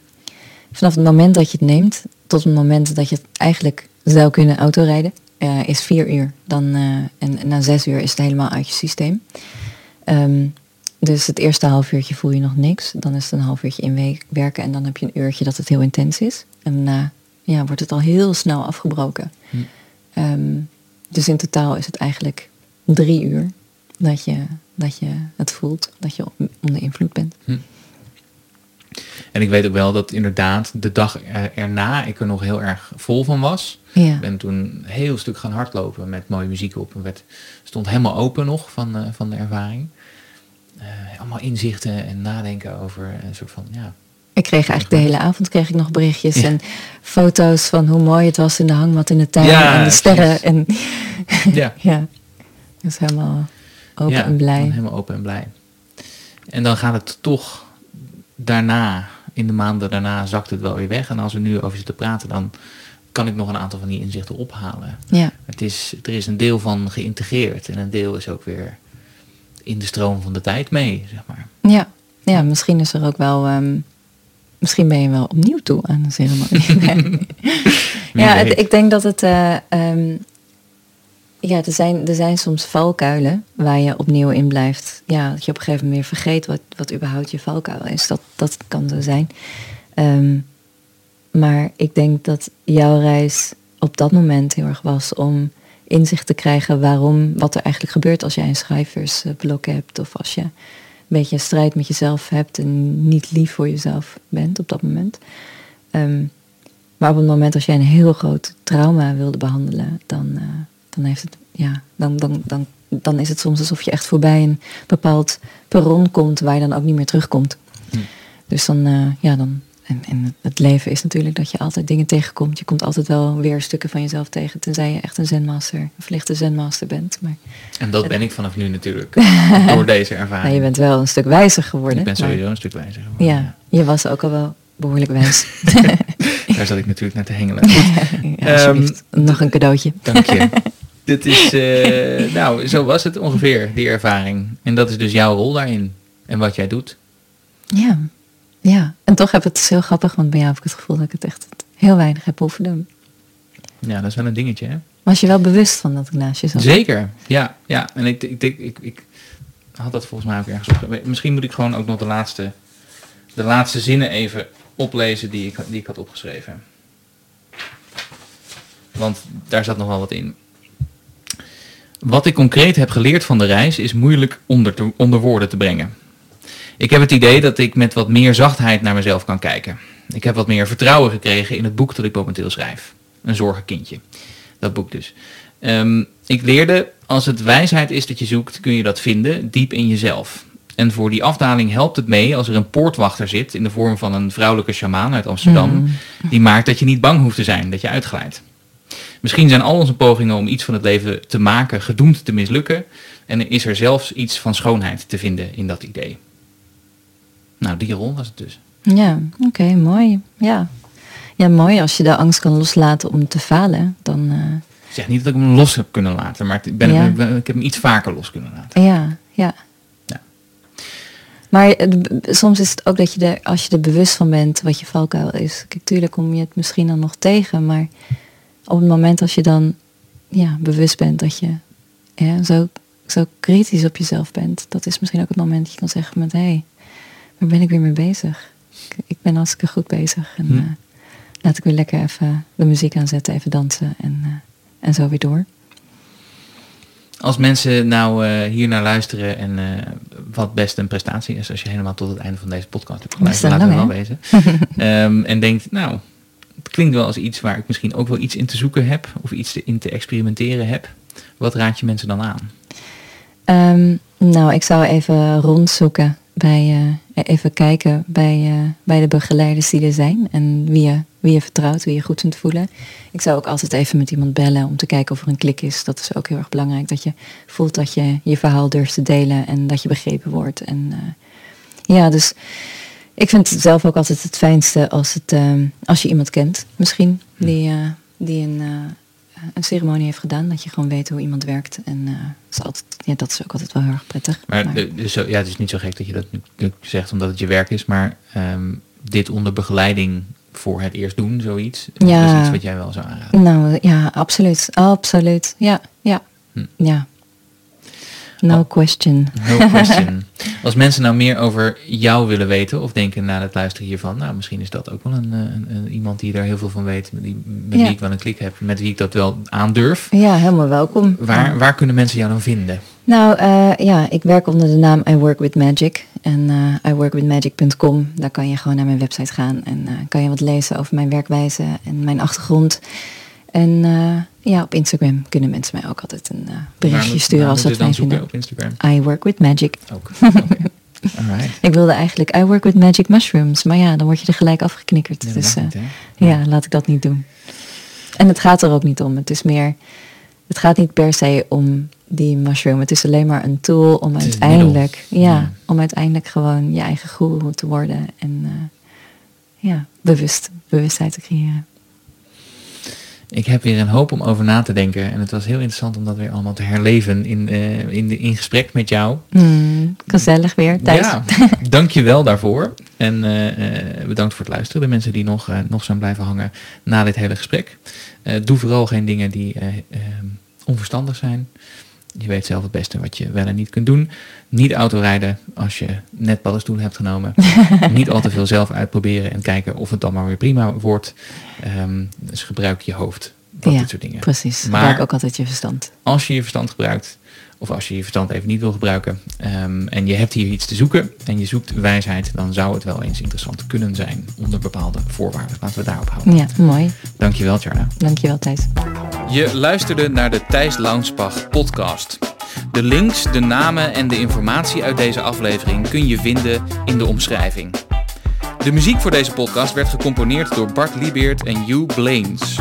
vanaf het moment dat je het neemt tot het moment dat je het eigenlijk zou kunnen autorijden, eh, is vier uur. Dan, eh, en, en na zes uur is het helemaal uit je systeem. Ehm, dus het eerste half uurtje voel je nog niks. Dan is het een half uurtje inwerken en dan heb je een uurtje dat het heel intens is. En daarna ja, wordt het al heel snel afgebroken. Hm. Ehm, dus in totaal is het eigenlijk drie uur dat je, dat je het voelt, dat je onder invloed bent. En ik weet ook wel dat inderdaad de dag er- erna ik er nog heel erg vol van was. Ja. Ik ben toen een heel stuk gaan hardlopen met mooie muziek op. En werd, stond helemaal open nog van, eh, van de ervaring. Allemaal inzichten en nadenken over een soort van, ja, Ik kreeg eigenlijk de hele avond kreeg ik nog berichtjes Ja. en foto's van hoe mooi het was in de hangmat in de tuin Ja, en de sterren. En ja, ja, dus helemaal open ja, en blij. helemaal open en blij. En dan gaat het toch daarna, in de maanden daarna, zakt het wel weer weg. En als we nu over zitten praten, dan kan ik nog een aantal van die inzichten ophalen. Ja, Het is, er is een deel van geïntegreerd en een deel is ook weer in de stroom van de tijd mee, zeg maar. ja, ja, misschien is er ook wel, ehm, misschien ben je wel opnieuw toe aan de ceremonie. Nee. Ja, het- ik denk dat het, eh, ehm, ja, er zijn, er zijn soms valkuilen waar je opnieuw in blijft. Ja, dat je op een gegeven moment weer vergeet wat, wat überhaupt je valkuil is. Dat, dat kan zo zijn. Ehm, maar ik denk dat jouw reis op dat moment heel erg was om inzicht te krijgen waarom, wat er eigenlijk gebeurt als jij een schrijversblok hebt. Of als je een beetje een strijd met jezelf hebt en niet lief voor jezelf bent op dat moment. Ehm, maar op het moment als jij een heel groot trauma wilde behandelen, dan, eh, dan, heeft het, ja, dan, dan, dan, dan is het soms alsof je echt voorbij een bepaald perron komt waar je dan ook niet meer terugkomt. Hm. Dus dan, eh, ja, dan. En, en het leven is natuurlijk dat je altijd dingen tegenkomt. Je komt altijd wel weer stukken van jezelf tegen, tenzij je echt een zenmaster, een verlichte zenmaster bent. Maar En dat ben ik vanaf nu natuurlijk, door deze ervaring. nou, je bent wel een stuk wijzer geworden. ik ben maar- sowieso een stuk wijzer geworden. ja, je was ook al wel behoorlijk wijs. Daar zat ik natuurlijk naar te hengelen. Ja, alsjeblieft. Nog een cadeautje. dank je. Dit is, eh, nou, zo was het ongeveer, die ervaring. En dat is dus jouw rol daarin. En wat jij doet. Ja. Ja. En toch heb ik het heel grappig, want bij jou heb ik het gevoel dat ik het echt heel weinig heb hoeven doen. Ja, dat is wel een dingetje, hè? Was je wel bewust van dat ik naast je zat? Zeker, ja. ja. En ik, ik, ik, ik, ik had dat volgens mij ook ergens op. Misschien moet ik gewoon ook nog de laatste, de laatste zinnen even oplezen die ik, die ik had opgeschreven. Want daar zat nog wel wat in. Wat ik concreet heb geleerd van de reis is moeilijk onder, te- onder woorden te brengen. Ik heb het idee dat ik met wat meer zachtheid naar mezelf kan kijken. Ik heb wat meer vertrouwen gekregen in het boek dat ik momenteel schrijf. Een zorgenkindje. Dat boek dus. Ehm, ik leerde, als het wijsheid is dat je zoekt, kun je dat vinden diep in jezelf. En voor die afdaling helpt het mee als er een poortwachter zit in de vorm van een vrouwelijke sjamaan uit Amsterdam, die maakt dat je niet bang hoeft te zijn dat je uitglijdt. Misschien zijn al onze pogingen om iets van het leven te maken gedoemd te mislukken en is er zelfs iets van schoonheid te vinden in dat idee. Nou, die rol was het dus. Ja, oké, mooi. Ja. ja, mooi als je de angst kan loslaten om te falen. Dan, eh, Ik zeg niet dat ik hem los heb kunnen laten, maar ik, ben, Ja. ik, ben- ik heb hem iets vaker los kunnen laten. ja, ja. Ja. Maar eh, soms is het ook dat je er, als je er bewust van bent wat je valkuil is. Kijk, tuurlijk kom je het misschien dan nog tegen, maar op het moment als je dan ja, bewust bent dat je ja, zo, zo kritisch op jezelf bent, dat is misschien ook het moment dat je kan zeggen met hé, hey, waar ben ik weer mee bezig? Ik, ik ben hartstikke goed bezig. En Hm. eh, laat ik weer lekker even de muziek aanzetten, even dansen en, eh, en zo weer door. Als mensen nou eh, hier naar luisteren en wat best een prestatie is als je helemaal tot het einde van deze podcast hebt geluisterd, laten we wel wezen. Ehm, en denkt, nou, het klinkt wel als iets waar ik misschien ook wel iets in te zoeken heb of iets te, in te experimenteren heb. Wat raad je mensen dan aan? Ehm, nou, ik zou even rondzoeken bij, even kijken bij, eh, bij de begeleiders die er zijn en wie je, wie je vertrouwt, wie je goed kunt voelen. Ik zou ook altijd even met iemand bellen om te kijken of er een klik is. Dat is ook heel erg belangrijk, dat je voelt dat je je verhaal durft te delen en dat je begrepen wordt. En eh, ja, dus ik vind het zelf ook altijd het fijnste als, het, ehm, als je iemand kent, misschien, die, eh, die een, eh, een ceremonie heeft gedaan. Dat je gewoon weet hoe iemand werkt. En eh, is altijd, ja, dat is ook altijd wel heel erg prettig. Maar Maar- de- dus, zo- ja, het is niet zo gek dat je dat nu zegt omdat het je werk is, maar ehm, dit onder begeleiding voor het eerst doen, zoiets, Ja. dat is iets wat jij wel zou aanraden. Nou ja, absoluut. Absoluut. Ja, ja. Hm. Ja. No question. No question. Als mensen nou meer over jou willen weten of denken na het luisteren hiervan, nou misschien is dat ook wel een, eh, een, een- iemand die daar heel veel van weet, met, die, met Ja. wie ik wel een klik heb, met wie ik dat wel aandurf. Ja, helemaal welkom. Waar, waar kunnen mensen jou dan vinden? Nou eh, ja, ik werk onder de naam I Work With Magic. En eh iworkwithmagic.com. Daar kan je gewoon naar mijn website gaan. En kan je wat lezen over mijn werkwijze en mijn achtergrond. En eh, ja, op Instagram kunnen mensen mij ook altijd een eh, berichtje moet- sturen als ze dat dan fijn vinden. op Instagram? I Work With Magic. Ook. Alright. Ik wilde eigenlijk I Work With Magic Mushrooms. Maar ja, dan word je er gelijk afgeknikkerd. Ja, dus eh, niet, ja, laat ik dat niet doen. En het gaat er ook niet om. Het is meer, het gaat niet per se om die mushroom. Het is alleen maar een tool om Het het uiteindelijk, ja, Ja. om uiteindelijk gewoon je eigen guru te worden en ja, bewust, bewustheid te creëren. Ik heb weer een hoop om over na te denken. En het was heel interessant om dat weer allemaal te herleven in, eh, in, de, in gesprek met jou. Hmm, gezellig weer, Thijs. Ja, dank je wel daarvoor. En eh, eh, bedankt voor het luisteren. De mensen die nog, nog zijn blijven hangen na dit hele gesprek. Doe vooral geen dingen die onverstandig zijn. Je weet zelf het beste wat je wel en niet kunt doen. Niet autorijden als je net paddenstoelen hebt genomen. niet al te veel zelf uitproberen en kijken of het dan maar weer prima wordt. Ehm, dus gebruik je hoofd. Dat Ja, dit soort dingen. Precies, Maar- gebruik ook altijd je verstand. Als je je verstand gebruikt, of als je je verstand even niet wil gebruiken, ehm, en je hebt hier iets te zoeken en je zoekt wijsheid, dan zou het wel eens interessant kunnen zijn onder bepaalde voorwaarden. Laten we daarop houden. Ja, mooi. Dankjewel, Charla. Dankjewel, Thijs. Je luisterde naar de Thijs Launsbach podcast. De links, de namen en de informatie uit deze aflevering kun je vinden in de omschrijving. De muziek voor deze podcast werd gecomponeerd door Bart Liebeert en Hugh Blaines.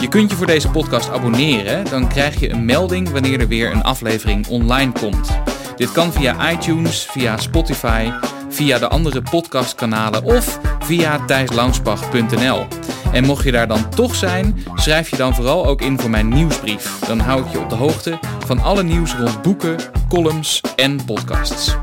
Je kunt je voor deze podcast abonneren, dan krijg je een melding wanneer er weer een aflevering online komt. Dit kan via iTunes, via Spotify, via de andere podcastkanalen of via thijslangsbach.nl. En mocht je daar dan toch zijn, schrijf je dan vooral ook in voor mijn nieuwsbrief. Dan hou ik je op de hoogte van alle nieuws rond boeken, columns en podcasts.